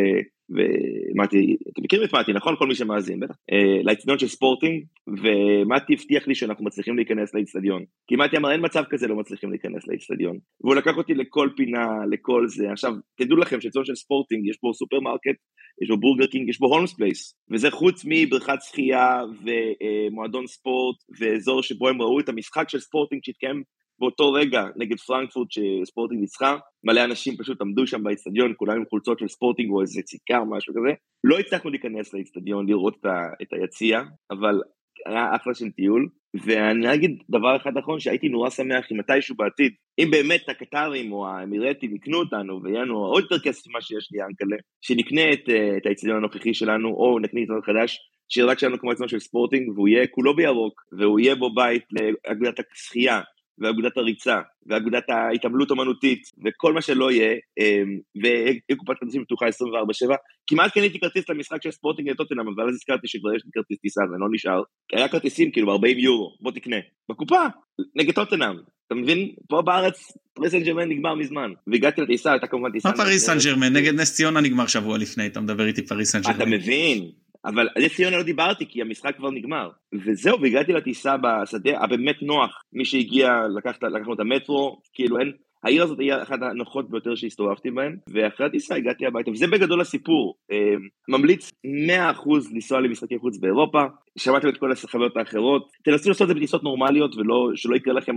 ומתי, אתם מכירים את מתי, נכון? כל מי שמאזין, בטח. אה, לאצטדיון של ספורטינג, ומתי הבטיח לי שאנחנו מצליחים להיכנס לאצטדיון. כי מתי אמר, אין מצב כזה לא מצליחים להיכנס לאצטדיון. והוא לקח אותי לכל פינה, לכל זה. עכשיו, תדעו לכם שאצטדיון של ספורטינג, יש בו סופרמרקט, יש בו בורגר קינג, יש בו הולמס פלייס. וזה חוץ מבריכת שחייה ומועדון ספורט, ואזור שבו הם ראו את המשחק של ספורטינג שהתקיים באותו רגע נגד פרנקפורט שספורטינג ניצחה, מלא אנשים פשוט עמדו שם באצטדיון, כולם עם חולצות של ספורטינג או איזה ציכר, משהו כזה. לא הצלחנו להיכנס לאצטדיון לראות את, היציע, אבל היה אחלה של טיול. ואני אגיד דבר אחד אחרון, שהייתי נורא שמח אם מתישהו בעתיד, אם באמת הקטרים או האמירטים יקנו אותנו ויהיה לנו עוד יותר כסף ממה שיש לי ינקלה, שנקנה את, את האצטדיון הנוכחי שלנו, או נקנה אצטדיון חדש, שיהיה רק שלנו כמו אצטדיון של ספורטינג, והוא יהיה כולו בירוק, והוא יהיה בו בית לאגודת השחייה, ואגודת הריצה, ואגודת ההתעמלות אמנותית, וכל מה שלא יהיה, אמ, ויהיה קופת כרטיסים פתוחה 24/7. כמעט קניתי כרטיס למשחק של ספורטינג לטוטנאם, אבל אז נזכרתי שכבר יש לי כרטיס טיסה ולא נשאר. היה כרטיסים כאילו ב-40 יורו, בוא תקנה. בקופה, נגד טוטנאם. אתה מבין? פה בארץ פריס סן ג'רמן נגמר מזמן. והגעתי לטיסה, הייתה כמובן טיסה... מה פריס סן ג'רמן? נגד נס ציונה נגמר שבוע לפני, אתה מדבר איתי פריס סן ג'רמן. אתה מבין? אבל על נס ציונה לא דיברתי כי המשחק כבר נגמר. וזהו, והגעתי לטיסה בשדה הבאמת נוח. מי שהגיע, לקחנו את המטרו, כאילו אין... העיר הזאת היא אחת הנוחות ביותר שהסתובבתי בהן, ואחרי הטיסה הגעתי הביתה, וזה בגדול הסיפור. אמ, ממליץ 100% לנסוע למשחקי חוץ באירופה, שמעתם את כל החוויות האחרות, תנסו לעשות את זה בטיסות נורמליות, ושלא יקרה לכם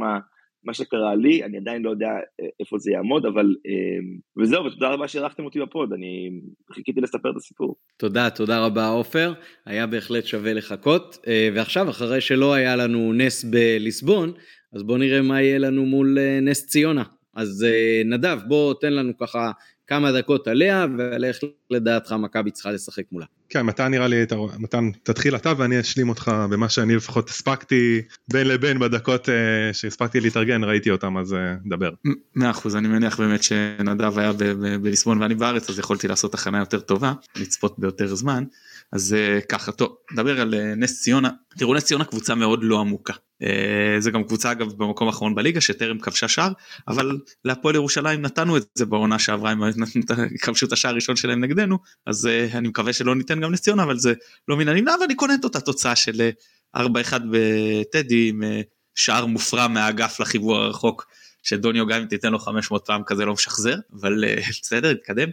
מה שקרה לי, אני עדיין לא יודע אה, איפה זה יעמוד, אבל אה, וזהו, ותודה רבה שאירחתם אותי בפוד, אני חיכיתי לספר את הסיפור. תודה, תודה רבה עופר, היה בהחלט שווה לחכות, אה, ועכשיו אחרי שלא היה לנו נס בליסבון, אז בואו נראה מה יהיה לנו מול נס ציונה. אז נדב, בוא תן לנו ככה כמה דקות עליה, ועל איך לדעתך מכבי צריכה לשחק מולה. כן, מתן נראה לי, מתן תתחיל אתה ואני אשלים אותך במה שאני לפחות הספקתי בין לבין בדקות uh, שהספקתי להתארגן, ראיתי אותם אז uh, דבר. מאה אחוז, אני מניח באמת שנדב היה בליסבון ואני בארץ אז יכולתי לעשות הכנה יותר טובה, לצפות ביותר זמן. אז uh, ככה, טוב, נדבר על נס ציונה. תראו, נס ציונה קבוצה מאוד לא עמוקה. Uh, זה גם קבוצה אגב במקום האחרון בליגה שטרם כבשה שער, אבל להפועל ירושלים נתנו את זה בעונה שעברה, הם כבשו את השער הראשון שלהם נגדנו, אז uh, אני מקווה שלא ניתן גם נס ציונה, אבל זה לא מן הנמנע, ואני קונה את אותה תוצאה של 4-1 בטדי עם שער מופרע מהאגף לחיבור הרחוק. שדוניו גם אם תיתן לו 500 פעם כזה לא משחזר, אבל בסדר, נתקדם.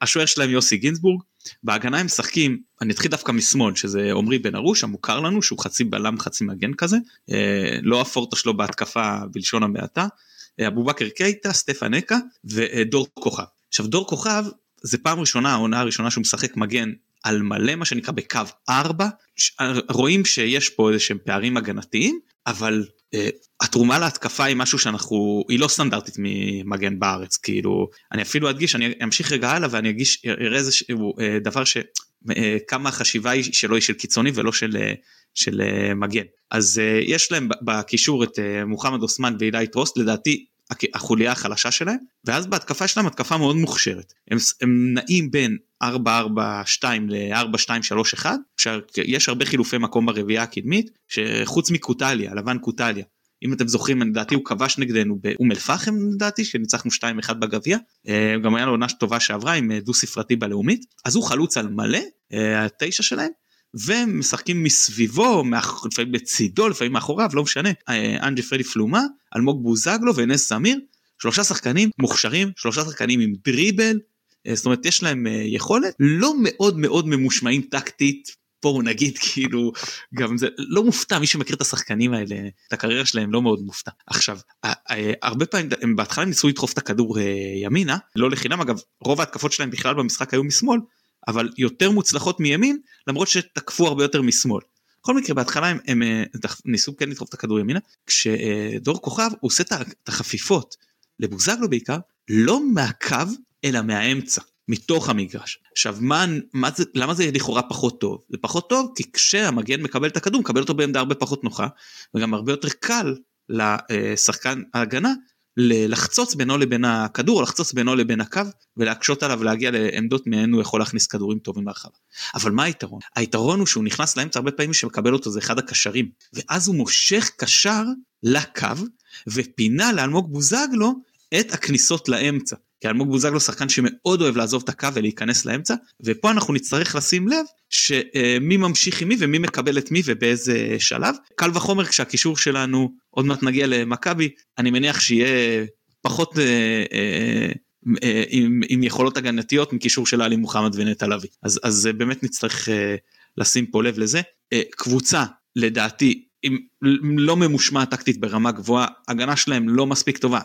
השוער שלהם יוסי גינזבורג, בהגנה הם משחקים, אני אתחיל דווקא משמאל, שזה עמרי בן ארוש, המוכר לנו, שהוא חצי בלם חצי מגן כזה, אה, לא הפורטה שלו בהתקפה בלשון המעטה, אה, אבו בכר קייטה, סטפן אקה ודור כוכב. עכשיו דור כוכב זה פעם ראשונה, העונה הראשונה שהוא משחק מגן על מלא מה שנקרא בקו 4, רואים שיש פה איזה שהם פערים הגנתיים, אבל uh, התרומה להתקפה היא משהו שאנחנו, היא לא סטנדרטית ממגן בארץ, כאילו, אני אפילו אדגיש, אני אמשיך רגע הלאה ואני אגיש, אראה איזה uh, דבר ש... uh, כמה החשיבה היא שלו היא של קיצוני ולא של, uh, של מגן. אז יש להם בקישור את מוחמד אוסמן ואילי טרוסט, לדעתי החוליה החלשה שלהם ואז בהתקפה שלהם התקפה מאוד מוכשרת הם, הם נעים בין 4-4-2 ל-4-2-3-1 יש הרבה חילופי מקום ברביעייה הקדמית שחוץ מקוטליה לבן קוטליה אם אתם זוכרים לדעתי הוא כבש נגדנו באום אל פחם לדעתי שניצחנו 2-1 בגביע. אה, גם היה לו עונה טובה שעברה עם אה, דו ספרתי בלאומית. אז הוא חלוץ על מלא התשע שלהם ומשחקים מסביבו, לפעמים בצידו, לפעמים מאחוריו, לא משנה, אה, אנג'י פרדי פלומה, אלמוג בוזגלו ונס סמיר, שלושה שחקנים מוכשרים, שלושה שחקנים עם דריבל, אה, זאת אומרת יש להם אה, יכולת, לא מאוד מאוד ממושמעים טקטית, פה נגיד כאילו גם זה לא מופתע מי שמכיר את השחקנים האלה את הקריירה שלהם לא מאוד מופתע עכשיו הרבה פעמים הם בהתחלה ניסו לדחוף את הכדור ימינה לא לחינם אגב רוב ההתקפות שלהם בכלל במשחק היו משמאל אבל יותר מוצלחות מימין למרות שתקפו הרבה יותר משמאל. בכל מקרה בהתחלה הם, הם, הם ניסו כן לדחוף את הכדור ימינה כשדור כוכב הוא עושה את החפיפות לבוזגלו בעיקר לא מהקו אלא מהאמצע מתוך המגרש. עכשיו מה, מה זה, למה זה לכאורה פחות טוב? זה פחות טוב כי כשהמגן מקבל את הכדור מקבל אותו בעמדה הרבה פחות נוחה וגם הרבה יותר קל לשחקן ההגנה לחצוץ בינו לבין הכדור, לחצוץ בינו לבין הקו ולהקשות עליו ולהגיע לעמדות מהן הוא יכול להכניס כדורים טובים להרחבה. אבל מה היתרון? היתרון הוא שהוא נכנס לאמצע הרבה פעמים שמקבל אותו זה אחד הקשרים ואז הוא מושך קשר לקו ופינה לאלמוג בוזגלו את הכניסות לאמצע. כי אלמוג בוזגלו שחקן שמאוד אוהב לעזוב את הקו ולהיכנס לאמצע ופה אנחנו נצטרך לשים לב שמי ממשיך עם מי ומי מקבל את מי ובאיזה שלב. קל וחומר כשהקישור שלנו עוד מעט נגיע למכבי אני מניח שיהיה פחות אה, אה, אה, עם, עם יכולות הגנתיות מקישור של עלי מוחמד ונטע לביא. אז אז באמת נצטרך אה, לשים פה לב לזה. אה, קבוצה לדעתי לא ממושמע טקטית ברמה גבוהה, הגנה שלהם לא מספיק טובה,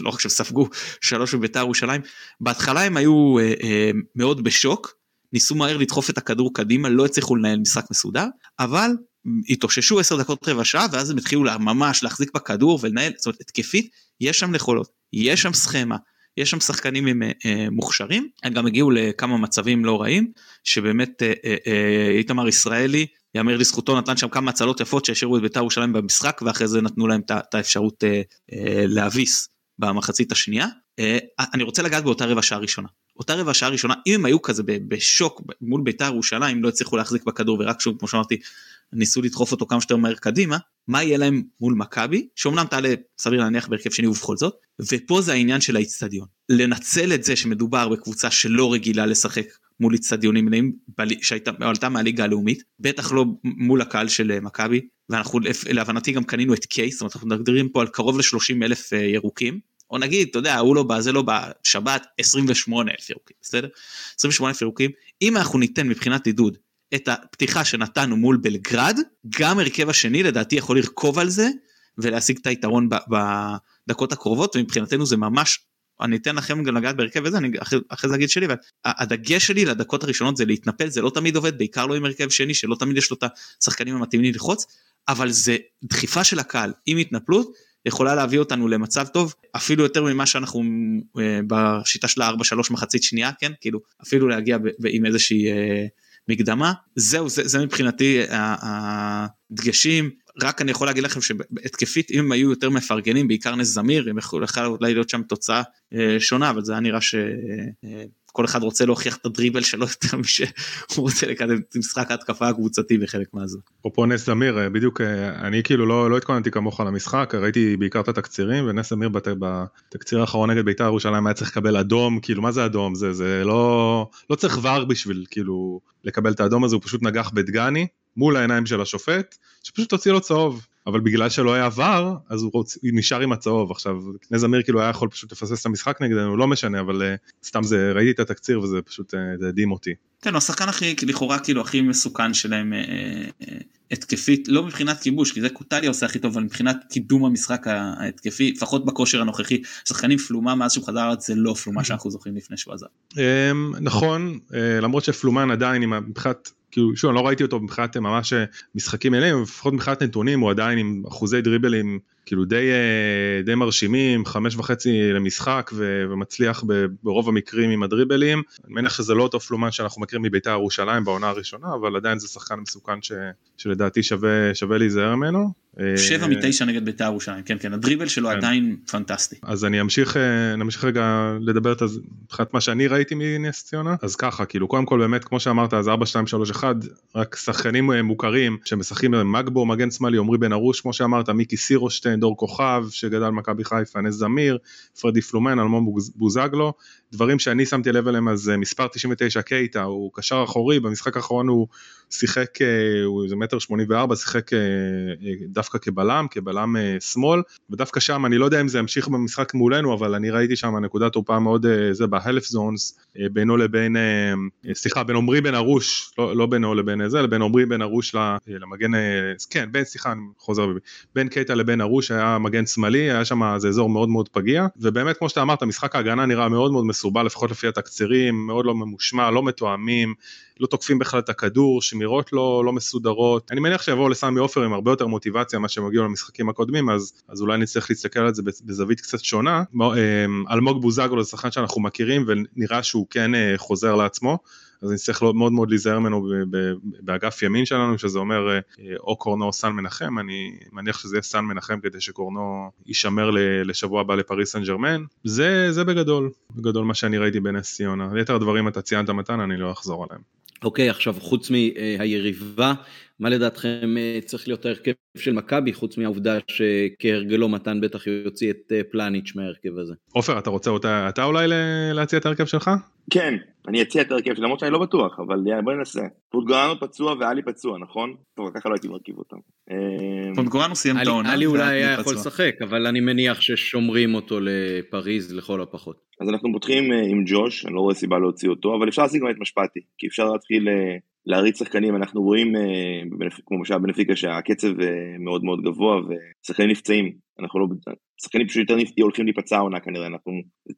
לא רק שספגו שלוש בביתר ירושלים, בהתחלה הם היו אה, אה, מאוד בשוק, ניסו מהר לדחוף את הכדור קדימה, לא הצליחו לנהל משחק מסודר, אבל התאוששו עשר דקות רבע שעה ואז הם התחילו ממש להחזיק בכדור ולנהל, זאת אומרת התקפית, יש שם יכולות, יש שם סכמה, יש שם שחקנים עם, אה, מוכשרים, הם גם הגיעו לכמה מצבים לא רעים, שבאמת איתמר ישראלי יאמר לזכותו נתן שם כמה הצלות יפות שהשאירו את בית"ר ירושלים במשחק ואחרי זה נתנו להם את האפשרות אה, אה, להביס במחצית השנייה. אה, אני רוצה לגעת באותה רבע שעה ראשונה. אותה רבע שעה ראשונה אם הם היו כזה בשוק מול בית"ר ירושלים לא הצליחו להחזיק בכדור ורק שוב כמו שאמרתי ניסו לדחוף אותו כמה שיותר מהר קדימה מה יהיה להם מול מכבי שאומנם תעלה סביר להניח בהרכב שני ובכל זאת ופה זה העניין של האיצטדיון לנצל את זה שמדובר בקבוצה שלא רגילה לשחק מול איצטדיונים מלאים שעלתה מהליגה הלאומית בטח לא מול הקהל של אה, מכבי ואנחנו להבנתי גם קנינו את קייס זאת אומרת אנחנו מדברים פה על קרוב ל-30 אלף אה, ירוקים. או נגיד אתה יודע הוא לא בא זה לא בא שבת 28 אלף ירוקים בסדר? 28 אלף ירוקים. אם אנחנו ניתן מבחינת עידוד את הפתיחה שנתנו מול בלגרד גם הרכב השני לדעתי יכול לרכוב על זה ולהשיג את היתרון בדקות הקרובות ומבחינתנו זה ממש אני אתן לכם גם לגעת בהרכב הזה, אני אחרי, אחרי זה אגיד שלי, אבל הדגש שלי לדקות הראשונות זה להתנפל, זה לא תמיד עובד, בעיקר לא עם הרכב שני, שלא תמיד יש לו את השחקנים המתאימים ללחוץ, אבל זה דחיפה של הקהל עם התנפלות, יכולה להביא אותנו למצב טוב, אפילו יותר ממה שאנחנו אה, בשיטה של ה-4-3 מחצית שנייה, כן, כאילו, אפילו להגיע עם איזושהי אה, מקדמה, זהו, זה, זה מבחינתי הדגשים. רק אני יכול להגיד לכם שהתקפית אם הם היו יותר מפרגנים בעיקר נס זמיר הם יכולו אולי להיות שם תוצאה אה, שונה אבל זה היה נראה שכל אה, אחד רוצה להוכיח את הדריבל שלו יותר משהוא רוצה לקדם את משחק ההתקפה הקבוצתי בחלק מהזמן. אפרופו נס זמיר אה, בדיוק אני כאילו לא, לא התכוננתי כמוך למשחק ראיתי בעיקר את התקצירים ונס זמיר בת, בתקציר האחרון נגד בית"ר ירושלים היה צריך לקבל אדום כאילו מה זה אדום זה זה לא לא צריך ור בשביל כאילו לקבל את האדום הזה הוא פשוט נגח בדגני מול העיניים של השופט, שפשוט הוציא לו צהוב. אבל בגלל שלא היה עבר, אז הוא רוצ... נשאר עם הצהוב. עכשיו, קנה זמיר כאילו היה יכול פשוט לפסס את המשחק נגדנו, לא משנה, אבל uh, סתם זה, ראיתי את התקציר וזה פשוט, uh, זה הדהים אותי. כן, הוא השחקן הכי, לכאורה כאילו הכי מסוכן שלהם uh, uh, התקפית, לא מבחינת כיבוש, כי זה קוטליה עושה הכי טוב, אבל מבחינת קידום המשחק ההתקפי, לפחות בכושר הנוכחי, שחקנים פלומה מאז שהוא חזר זה לא פלומה שאנחנו זוכרים לפני שהוא עזב. Um, נכון, למרות שפלומן עדיין מבחינת כאילו שוב אני לא ראיתי אותו מבחינת ממש משחקים מלאים לפחות מבחינת נתונים הוא עדיין עם אחוזי דריבלים כאילו די אה, די מרשימים חמש וחצי למשחק ומצליח ברוב המקרים עם הדריבלים. אני מניח שזה לא אותו פלומן שאנחנו מכירים מביתר ירושלים בעונה הראשונה אבל עדיין זה שחקן מסוכן ש, שלדעתי שווה שווה להיזהר ממנו שבע מתשע נגד בית"ר ירושלים כן כן הדריבל שלו כן. עדיין פנטסטי. אז אני אמשיך נמשיך רגע לדבר את מבחינת מה שאני ראיתי מנס ציונה אז ככה כאילו קודם כל באמת כמו שאמרת אז 4 2 3 1 רק שחקנים מוכרים שמשחקים מגבו מגן שמאלי עמרי בן ארוש כמו שאמרת מיקי סירושטיין דור כוכב שגדל במכבי חיפה נס זמיר פרדי פלומן אלמון בוזגלו דברים שאני שמתי לב אליהם אז מספר 99 קייטה הוא קשר אחורי במשחק האחרון הוא שיחק הוא איזה מטר 84 שיחק דווקא כבלם כבלם שמאל ודווקא שם אני לא יודע אם זה ימשיך במשחק מולנו אבל אני ראיתי שם נקודת תורפה מאוד זה בהלף זונס בינו לבין סליחה בין עמרי בן ארוש לא, לא בינו לבין זה לבין עמרי בן ארוש למגן כן בין סליחה אני חוזר בין קייטה לבין ארוש היה מגן שמאלי היה שם איזה אזור מאוד מאוד פגיע ובאמת כמו שאתה אמרת משחק ההגנה נראה מאוד מאוד מסורבל לפחות לפי התקצירים מאוד לא ממושמע לא מתואמים לא תוקפים בכלל את הכדור, שמירות לא, לא מסודרות. אני מניח שיבואו לסמי עופר עם הרבה יותר מוטיבציה ממה שהם הגיעו למשחקים הקודמים, אז, אז אולי נצטרך להסתכל על זה בזווית קצת שונה. אמ, אלמוג בוזגלו זה שחקן שאנחנו מכירים ונראה שהוא כן אה, חוזר לעצמו. אז נצטרך מאוד מאוד להיזהר ממנו באגף ימין שלנו, שזה אומר אה, או קורנו או סן מנחם, אני מניח שזה יהיה סן מנחם כדי שקורנו יישמר לשבוע הבא לפריס סן ג'רמן. זה, זה בגדול, בגדול מה שאני ראיתי בנס ציונה. יתר הדברים אתה ציינת מתן, אני לא אחזור עליהם. אוקיי, עכשיו חוץ מהיריבה, מה לדעתכם אה, צריך להיות ההרכב של מכבי, חוץ מהעובדה שכהרגלו מתן בטח יוציא את אה, פלניץ' מההרכב הזה? עופר, אתה רוצה אותה, אתה אולי להציע את ההרכב שלך? כן, אני אציע את ההרכב, למרות שאני לא בטוח, אבל בוא ננסה. פוטגורנו פצוע ואלי פצוע, נכון? טוב, ככה לא הייתי מרכיב אותם. אה, פוטגורנו סיים את העונה. אלי אולי היה יכול לשחק, אבל אני מניח ששומרים אותו לפריז לכל הפחות. אז אנחנו פותחים עם ג'וש, אני לא רואה סיבה להוציא אותו, אבל אפשר להשיג גם את משפטי, כי אפשר להתחיל להריץ שחקנים, אנחנו רואים, אה, כמו למשל בנפיקה, שהקצב אה, מאוד מאוד גבוה ושחקנים נפצעים, אנחנו לא, שחקנים פשוט יותר הולכים להיפצע העונה כנראה, אנחנו,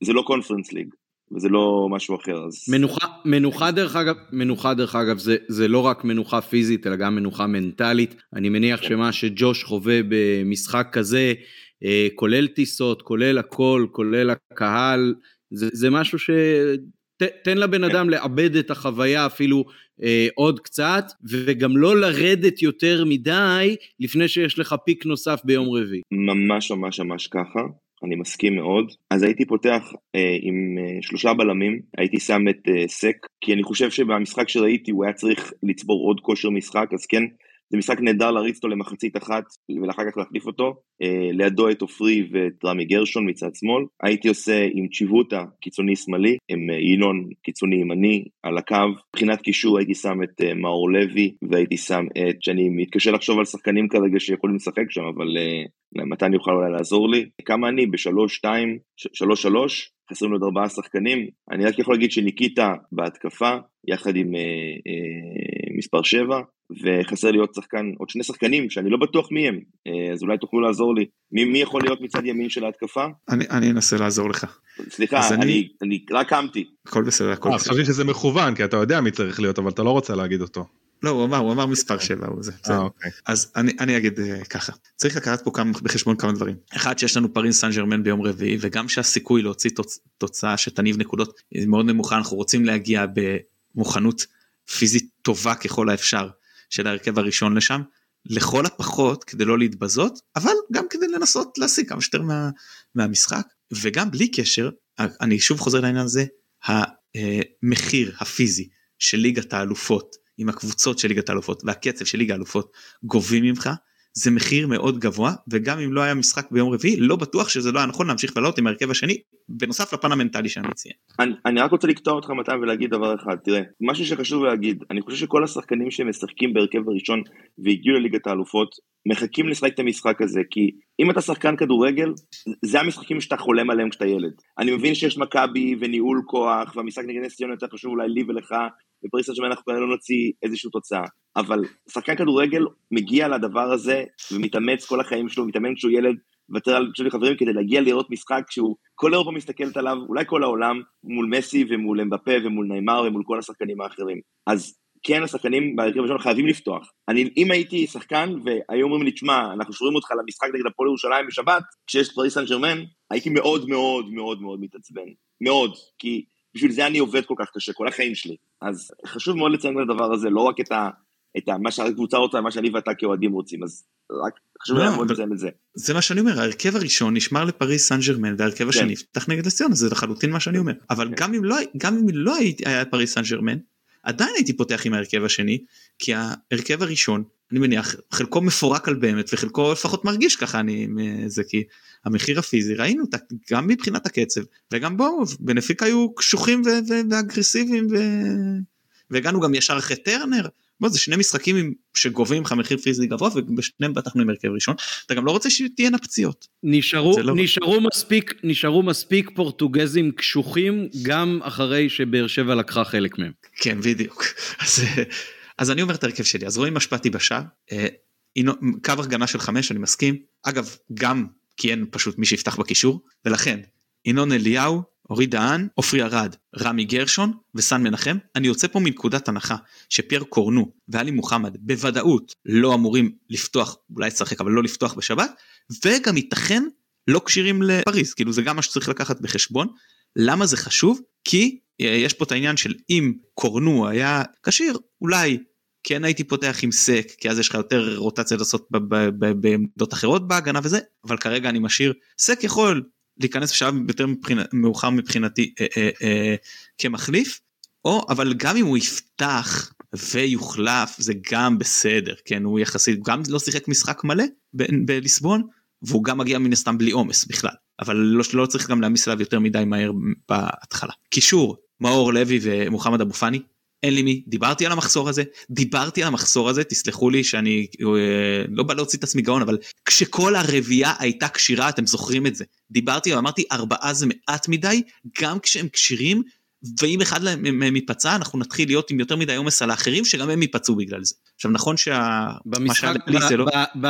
זה לא קונפרנס ליג. וזה לא משהו אחר אז מנוחה מנוחה דרך אגב מנוחה דרך אגב זה זה לא רק מנוחה פיזית אלא גם מנוחה מנטלית אני מניח כן. שמה שג'וש חווה במשחק כזה אה, כולל טיסות כולל הכל כולל הקהל זה, זה משהו ש... ת, תן לבן כן. אדם לאבד את החוויה אפילו אה, עוד קצת, וגם לא לרדת יותר מדי לפני שיש לך פיק נוסף ביום רביעי. ממש ממש ממש ככה. אני מסכים מאוד. אז הייתי פותח אה, עם אה, שלושה בלמים, הייתי שם את אה, סק, כי אני חושב שבמשחק שראיתי הוא היה צריך לצבור עוד כושר משחק, אז כן, זה משחק נהדר להריץ אותו למחצית אחת ולאחר כך להחליף אותו, אה, לידו את עופרי ואת רמי גרשון מצד שמאל, הייתי עושה עם צ'יבוטה קיצוני שמאלי, עם אה, ינון קיצוני ימני על הקו, מבחינת קישור הייתי שם את אה, מאור לוי והייתי שם את, שאני מתקשה לחשוב על שחקנים כרגע שיכולים לשחק שם, אבל מתן יוכל אולי לעזור לי, כמה אני? בשלוש שתיים, שלוש שלוש, חסרים לו עוד ארבעה שחקנים, אני רק יכול להגיד שניקיטה בהתקפה, יחד עם אה, אה, מספר 7, וחסר לי עוד שחקן, עוד שני שחקנים שאני לא בטוח מי הם, אה, אז אולי תוכלו לעזור לי. מי, מי יכול להיות מצד ימין של ההתקפה? אני, אני אנסה לעזור לך. סליחה, אני, אני, אני רק קמתי. הכל בסדר, הכל בסדר. חשבתי שזה מכוון, כי אתה יודע מי צריך להיות, אבל אתה לא רוצה להגיד אותו. לא, הוא אמר, הוא אמר מספר 7, הוא זה. אה, אוקיי. אז אני, אני אגיד uh, ככה, צריך לקחת פה כמה, בחשבון כמה דברים. אחד, שיש לנו פרינס סן ג'רמן ביום רביעי, וגם שהסיכוי להוציא תוצ, תוצאה שתניב נקודות היא מאוד נמוכה, אנחנו רוצים להגיע במוכנות פיזית טובה ככל האפשר של ההרכב הראשון לשם, לכל הפחות כדי לא להתבזות, אבל גם כדי לנסות להשיג כמה שיותר מה, מהמשחק, וגם בלי קשר, אני שוב חוזר לעניין הזה, המחיר הפיזי של ליגת האלופות עם הקבוצות של ליגת האלופות והקצב של ליגה האלופות גובים ממך זה מחיר מאוד גבוה וגם אם לא היה משחק ביום רביעי לא בטוח שזה לא היה נכון להמשיך ולעלות עם ההרכב השני בנוסף לפן המנטלי שאני מציע. אני, אני רק רוצה לקטוע אותך מתן ולהגיד דבר אחד. תראה משהו שחשוב להגיד אני חושב שכל השחקנים שמשחקים בהרכב הראשון והגיעו לליגת האלופות מחכים לשחק את המשחק הזה כי אם אתה שחקן כדורגל זה המשחקים שאתה חולם עליהם כשאתה ילד. אני מבין שיש מכבי וניהול כוחות והמשחק נגד נס ציונה יותר חשוב אולי לי ולך בפריס סן אנחנו לא נוציא איזושהי תוצאה. אבל שחקן כדורגל מגיע לדבר הזה ומתאמץ כל החיים שלו, מתאמן כשהוא ילד, מוותר על שני חברים כדי להגיע לראות משחק שהוא כל אירופה מסתכלת עליו, אולי כל העולם, מול מסי ומול אמבפה ומול ניימר ומול כל השחקנים האחרים. אז כן השחקנים בהרכב הראשון חייבים לפתוח. אני, אם הייתי שחקן והיו אומרים לי, תשמע, אנחנו שומרים אותך למשחק נגד הפועל ירושלים בשבת, כשיש פריס סן ג'רמן, הייתי מאוד מאוד מאוד מאוד מתעצבן. מאוד. כי בשביל זה אני עובד כל כך קשה, כל החיים שלי. אז חשוב מאוד לציין את הדבר הזה, לא רק את ה... את מה שהקבוצה רוצה, מה שאני ואתה כאוהדים רוצים, אז רק חשוב לא, לעמוד אבל- בזה. זה מה שאני אומר ההרכב הראשון נשמר לפריס סן ג'רמן וההרכב השני יפתח נגד ציונה זה לחלוטין מה שאני אומר אבל כן. גם אם לא גם אם לא היה פריס סן ג'רמן עדיין הייתי פותח עם ההרכב השני כי ההרכב הראשון אני מניח חלקו מפורק על באמת וחלקו לפחות מרגיש ככה אני זה כי המחיר הפיזי ראינו אותה גם מבחינת הקצב וגם בואו בנפיקה היו קשוחים ואגרסיביים והגענו גם ישר אחרי טרנר. בוא, זה שני משחקים שגובים לך מחיר פיזי גבוה ובשניהם פתחנו עם הרכב ראשון. אתה גם לא רוצה שתהיינה פציעות. נשארו, לא- נשארו, מספיק, נשארו מספיק פורטוגזים קשוחים גם אחרי שבאר שבע לקחה חלק מהם. כן בדיוק. אז, אז אני אומר את ההרכב שלי. אז רואים השפעתי בשער. אה, קו הגנה של חמש אני מסכים. אגב גם כי אין פשוט מי שיפתח בקישור. ולכן ינון אליהו אורי דהן עופרי ארד רמי גרשון וסן מנחם. אני יוצא פה מנקודת הנחה שפייר קורנו ואלי מוחמד בוודאות לא אמורים לפתוח אולי לשחק אבל לא לפתוח בשבת וגם ייתכן לא כשירים לפריז. כאילו זה גם מה שצריך לקחת בחשבון. למה זה חשוב? כי אה, יש פה את העניין של אם קורנו היה כשיר אולי כן הייתי פותח עם סק כי אז יש לך יותר רוטציה לעשות בעמדות אחרות בהגנה וזה אבל כרגע אני משאיר סק יכול להיכנס בשלב יותר מבחינה, מאוחר מבחינתי אה, אה, אה, כמחליף או אבל גם אם הוא יפתח ויוחלף זה גם בסדר כן? הוא יחסית גם לא שיחק משחק מלא ב- בליסבון והוא גם מגיע מן הסתם בלי עומס בכלל. אבל לא, לא צריך גם להעמיס עליו יותר מדי מהר בהתחלה. קישור מאור לוי ומוחמד אבו פאני אין לי מי דיברתי על המחסור הזה דיברתי על המחסור הזה תסלחו לי שאני אה, לא בא להוציא את עצמי גאון אבל כשכל הרביעייה הייתה כשירה אתם זוכרים את זה דיברתי ואמרתי ארבעה זה מעט מדי גם כשהם כשירים ואם אחד מהם ייפצע אנחנו נתחיל להיות עם יותר מדי עומס על האחרים שגם הם ייפצעו בגלל זה. עכשיו נכון שה... מה במשחק, שהיה לי זה ב, לא... ב, ב,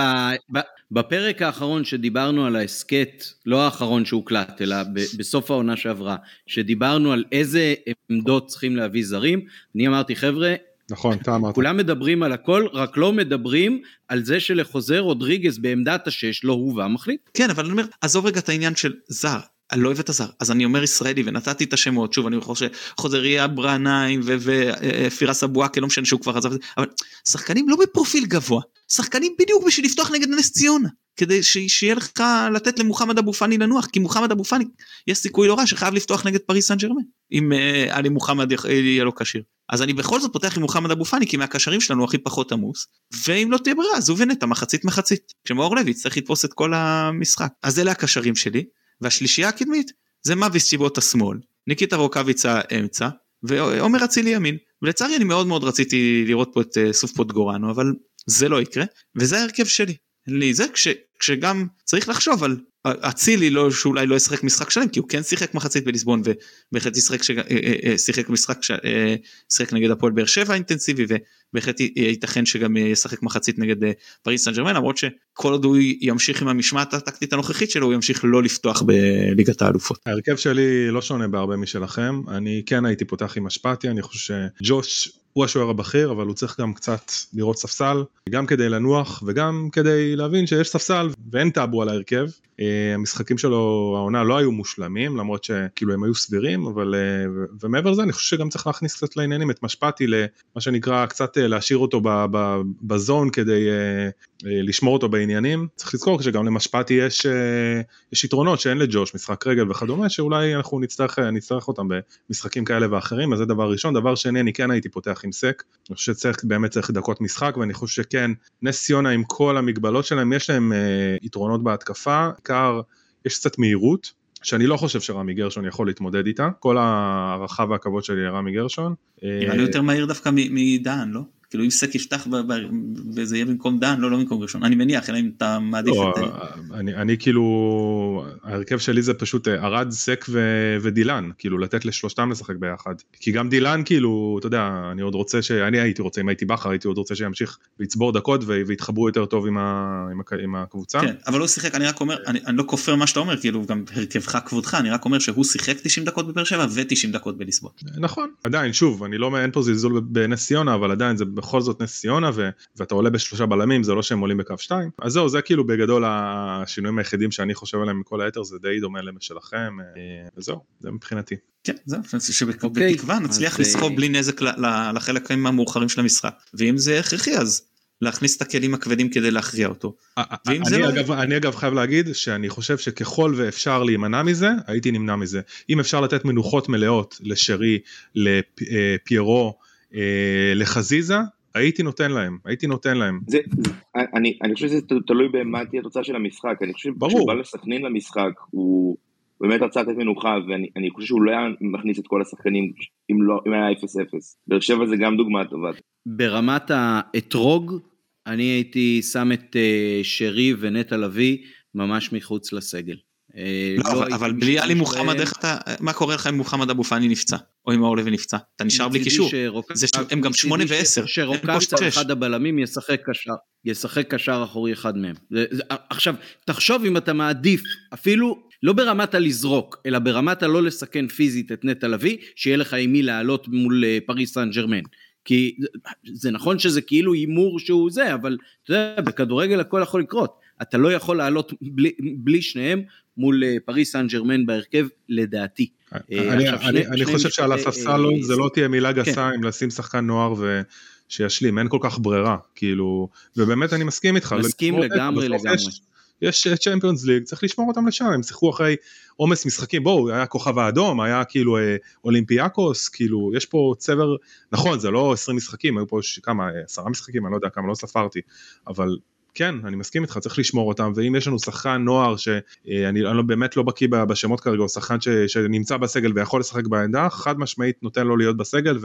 ב, בפרק האחרון שדיברנו על ההסכת, לא האחרון שהוקלט, אלא ב, בסוף העונה שעברה, שדיברנו על איזה עמדות צריכים להביא זרים, אני אמרתי חבר'ה, נכון, אתה אמרת. כולם מדברים על הכל, רק לא מדברים על זה שלחוזר רודריגז בעמדת השש לא הובא מחליט. כן אבל אני אומר עזוב רגע את העניין של זר. אני לא אוהב את הזר אז אני אומר ישראלי ונתתי את השמות שוב אני חושב חוזריה ברנאים ופירס אבואקה לא משנה שהוא כבר עזב את זה אבל שחקנים לא בפרופיל גבוה שחקנים בדיוק בשביל לפתוח נגד נס ציונה כדי שיהיה לך לתת למוחמד אבו פאני לנוח כי מוחמד אבו פאני יש סיכוי לא רע שחייב לפתוח נגד פריס סן ג'רמן אם אה, עלי מוחמד יח- יהיה לו כשיר. אז אני בכל זאת פותח עם מוחמד אבו פאני כי מהקשרים שלנו הכי פחות עמוס ואם לא תהיה ברירה אז הוא ונטע מחצית מחצית כשמאור לוי יצטרך לתפוס את כל המשחק. אז אלה הקשרים שלי והשלישייה הקדמית זה מאביס צ'יבוטה שמאל ניקיטה רוקאביצה אמצע ועומר אצילי ימין ולצערי אני מאוד מאוד רציתי לראות פה את אה, סוף פוטגורנו אבל זה לא יקרה וזה ההרכב שלי. לי זה כש, כשגם צריך לחשוב על אצילי לא שאולי לא ישחק משחק שלם כי הוא כן שיחק מחצית בליסבון ובהחלט ישחק ש... אה, אה, אה, שיחק משחק. אה, שיחק נגד הפועל באר שבע אינטנסיבי ובהחלט י- ייתכן שגם ישחק מחצית נגד אה, פריס סן ג'רמן למרות שכל עוד הוא ימשיך עם המשמעת הטקטית הנוכחית שלו הוא ימשיך לא לפתוח בליגת האלופות. ההרכב שלי לא שונה בהרבה משלכם אני כן הייתי פותח עם אשפטי אני חושב שג'וש הוא השוער הבכיר אבל הוא צריך גם קצת לראות ספסל גם כדי לנוח וגם כדי להבין שיש ספסל ואין טאבו על ההרכב. אה, המשחקים שלו העונה לא היו מושלמים למרות שכאילו הם היו סבירים אבל אה, ומעבר לזה אני חושב שגם צריך להכניס קצת לעניינים את משפטי למה שנקרא קצת אה, להשאיר אותו בזון כדי אה, אה, לשמור אותו בעניינים. צריך לזכור שגם למשפטי יש, יש יתרונות שאין לג'וש משחק רגל וכדומה שאולי אנחנו נצטרך נצטרך אותם במשחקים כאלה ואחרים אז זה דבר ראשון. דבר שני אני כן הייתי פותח עם סק. אני חושב שצריך באמת צריך דקות משחק ואני חושב שכן נס ציונה עם כל המגבלות שלהם יש להם יתרונות בהתקפה. בעיקר יש קצת מהירות שאני לא חושב שרמי גרשון יכול להתמודד איתה כל ההערכה והכבוד שלי לרמי גרשון. נראה לי יותר מהיר דווקא מדן לא? כאילו אם סק יפתח וזה יהיה במקום דן לא לא במקום ראשון אני מניח אלא אם אתה מעדיף לא, את... אה, אני, אני כאילו ההרכב שלי זה פשוט אה, ארד סק ו, ודילן כאילו לתת לשלושתם לשחק ביחד כי גם דילן כאילו אתה יודע אני עוד רוצה שאני הייתי רוצה אם הייתי בכר הייתי עוד רוצה שימשיך ויצבור דקות ו- ויתחברו יותר טוב עם, ה, עם, הק- עם הקבוצה. כן, אבל הוא שיחק, אני רק אומר, אני, אני לא כופר מה שאתה אומר, כאילו גם הרכבך כבודך, אני רק אומר שהוא שיחק 90 דקות בבאר שבע ו-90 דקות בליסבון. נכון עדיין שוב אני לא אין פה זלזול בנס ציונה אבל עדיין זה בכל זאת נס ציונה ו, ואתה עולה בשלושה בלמים זה לא שהם עולים בקו 2 אז זהו זה כאילו בגדול השינויים היחידים שאני חושב עליהם מכל היתר זה די דומה למה שלכם וזהו זה מבחינתי. כן זהו שבתקווה אוקיי, נצליח לסחוב בלי נזק לחלקים המאוחרים של המשחק ואם זה הכרחי אז להכניס את הכלים הכבדים כדי להכריע אותו. אני, לא... אגב, אני אגב חייב להגיד שאני חושב שככל ואפשר להימנע מזה הייתי נמנע מזה אם אפשר לתת מנוחות מלאות לשרי לפיירו אה, לחזיזה הייתי נותן להם הייתי נותן להם. זה, אני, אני חושב שזה תלוי במה תהיה התוצאה של המשחק אני חושב שכשהוא בא לסכנין למשחק הוא באמת רצה לתת מנוחה ואני חושב שהוא לא היה מכניס את כל השחקנים אם, לא, אם היה 0-0. באר שבע זה גם דוגמה טובה. ברמת האתרוג, אני הייתי שם את uh, שרי ונטע לביא ממש מחוץ לסגל. אה, לא, לא אבל, אבל בלי עלי מוחמד, איך אתה, מה קורה לך אם מוחמד אבו פאני נפצע, או אם מאור לוי נפצע? אתה נשאר בלי קישור. הם גם שמונה ועשר. שרוקאצה אחד הבלמים ישחק קשר, ישחק קשר אחורי אחד מהם. עכשיו, תחשוב אם אתה מעדיף, אפילו לא ברמת הלזרוק, אלא ברמת הלא לסכן פיזית את נטע לביא, שיהיה לך עם מי לעלות מול אה, פריס סן ג'רמן. כי זה נכון שזה כאילו הימור שהוא זה, אבל אתה יודע, בכדורגל הכל יכול לקרות. אתה לא יכול לעלות בלי, בלי שניהם מול אה, פריס סן ג'רמן בהרכב, לדעתי. אה, אני, עכשיו, אני, חושב שעל הספסל זה לא תהיה מילה גסה כן. אם לשים שחקן נוער ו... שישלים, אין כל כך ברירה, כאילו, ובאמת אני מסכים איתך. מסכים לגמרי לגמרי. יש, צ'מפיונס ליג, צריך לשמור אותם לשם, הם שיחקו אחרי עומס משחקים, בואו, היה כוכב האדום, היה כאילו אה, אולימפיאקוס, כאילו, יש פה צבר, נכון, זה לא 20 משחקים, היו פה. כמה, עשרה משחקים, אני לא יודע כמה, לא ספרתי, אבל כן, אני מסכים איתך, צריך לשמור אותם, ואם יש לנו שחקן נוער שאני אני לא, באמת לא בקיא בשמות כרגע, או שחקן ש, שנמצא בסגל ויכול לשחק בעמדה, חד משמעית נותן לו להיות בסגל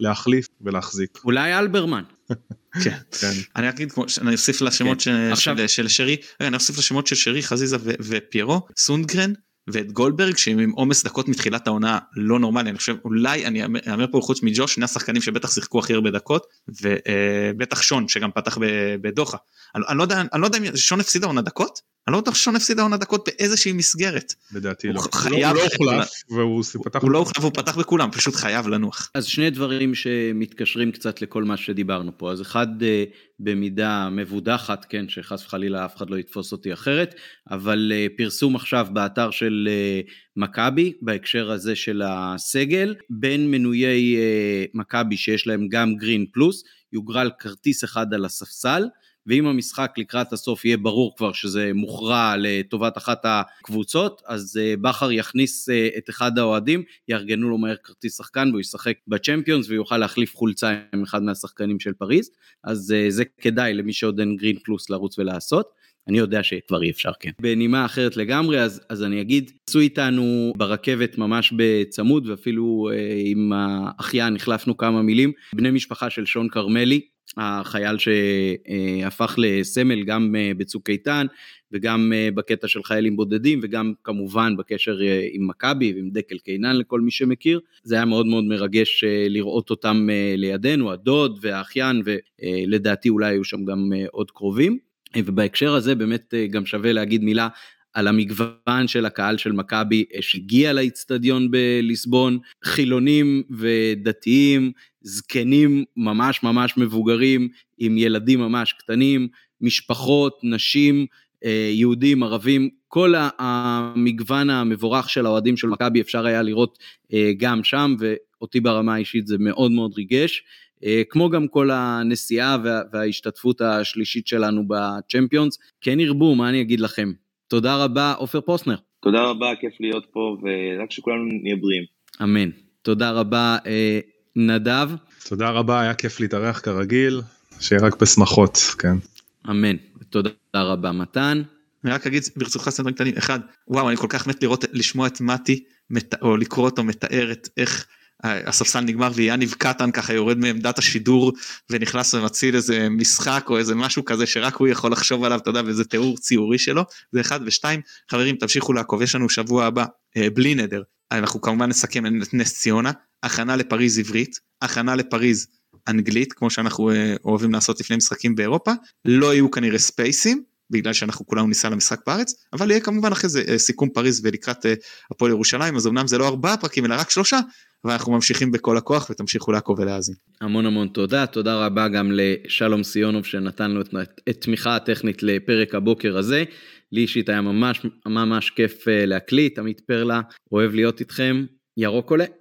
ולהחליף ולהחזיק. אולי אלברמן. כן. כן. אני אגיד כמו אני אוסיף לשמות כן. של שרי אני אוסיף לשמות של שרי חזיזה ופיירו סונדגרן ואת גולדברג שהם עם עומס דקות מתחילת העונה לא נורמלי אני חושב אולי אני אאמר פה חוץ מג'וש שני השחקנים שבטח שיחקו הכי הרבה דקות ובטח שון שגם פתח בדוחה. לא אני לא יודע אם שון הפסידה עונה דקות אני לא בטוח ששון הפסיד העונה דקות באיזושהי מסגרת. לדעתי לא. הוא לא הוחלף והוא פתח... הוא לא הוחלף והוא פתח בכולם, פשוט חייב לנוח. אז שני דברים שמתקשרים קצת לכל מה שדיברנו פה. אז אחד אה, במידה מבודחת, כן, שחס וחלילה אף אחד לא יתפוס אותי אחרת, אבל אה, פרסום עכשיו באתר של אה, מכבי, בהקשר הזה של הסגל, בין מנויי מכבי שיש להם גם גרין פלוס, יוגרל כרטיס אחד על הספסל. ואם המשחק לקראת הסוף יהיה ברור כבר שזה מוכרע לטובת אחת הקבוצות, אז אה, בכר יכניס אה, את אחד האוהדים, יארגנו לו מהר כרטיס שחקן והוא ישחק בצ'מפיונס ויוכל להחליף חולצה עם אחד מהשחקנים של פריז, אז אה, זה כדאי למי שעוד אין גרין פלוס לרוץ ולעשות. אני יודע שכבר אי אפשר, כן. בנימה אחרת לגמרי, אז, אז אני אגיד, עשו איתנו ברכבת ממש בצמוד, ואפילו אה, עם האחיין החלפנו כמה מילים, בני משפחה של שון כרמלי, החייל שהפך לסמל גם אה, בצוק איתן וגם אה, בקטע של חיילים בודדים וגם כמובן בקשר אה, עם מכבי ועם דקל קינן לכל מי שמכיר. זה היה מאוד מאוד מרגש לראות אותם לידינו, הדוד והאחיין ולדעתי אולי היו שם גם עוד קרובים. ובהקשר הזה באמת גם שווה להגיד מילה על המגוון של הקהל של מכבי שהגיע לאיצטדיון בליסבון, חילונים ודתיים, זקנים ממש ממש מבוגרים, עם ילדים ממש קטנים, משפחות, נשים, אה, יהודים, ערבים, כל המגוון המבורך של האוהדים של מכבי אפשר היה לראות אה, גם שם, ואותי ברמה האישית זה מאוד מאוד ריגש. אה, כמו גם כל הנסיעה וההשתתפות השלישית שלנו בצ'מפיונס, כן ירבו, מה אני אגיד לכם? תודה רבה, עופר פוסנר. תודה רבה, כיף להיות פה, ורק שכולנו נהיה בריאים. אמן. תודה רבה, נדב. תודה רבה, היה כיף להתארח כרגיל, שיהיה רק בשמחות, כן. אמן. תודה רבה, מתן. אני רק אגיד ברצותך סנדרים קטנים, אחד, וואו, אני כל כך מת לראות, לשמוע את מתי, או לקרוא אותו מתאר את איך הספסל נגמר ויאניב קטן ככה יורד מעמדת השידור ונכנס ומציל איזה משחק או איזה משהו כזה שרק הוא יכול לחשוב עליו אתה יודע וזה תיאור ציורי שלו זה אחד ושתיים חברים תמשיכו לעקוב יש לנו שבוע הבא אה, בלי נדר אנחנו כמובן נסכם את נס ציונה הכנה לפריז עברית, הכנה לפריז אנגלית, כמו שאנחנו אה, אוהבים לעשות לפני משחקים באירופה, לא יהיו כנראה ספייסים, בגלל שאנחנו כולנו ניסע למשחק בארץ, אבל יהיה כמובן אחרי זה אה, סיכום פריז ולקראת אה, הפועל ירושלים, אז אמנם זה לא ארבעה פרקים אלא רק שלושה, ואנחנו ממשיכים בכל הכוח ותמשיכו לעקוב ולהאזין. המון המון תודה, תודה רבה גם לשלום סיונוב שנתן לו את, את תמיכה הטכנית לפרק הבוקר הזה. לי אישית היה ממש ממש כיף להקליט, עמית פרלה אוהב להיות איתכם, ירוק עולה.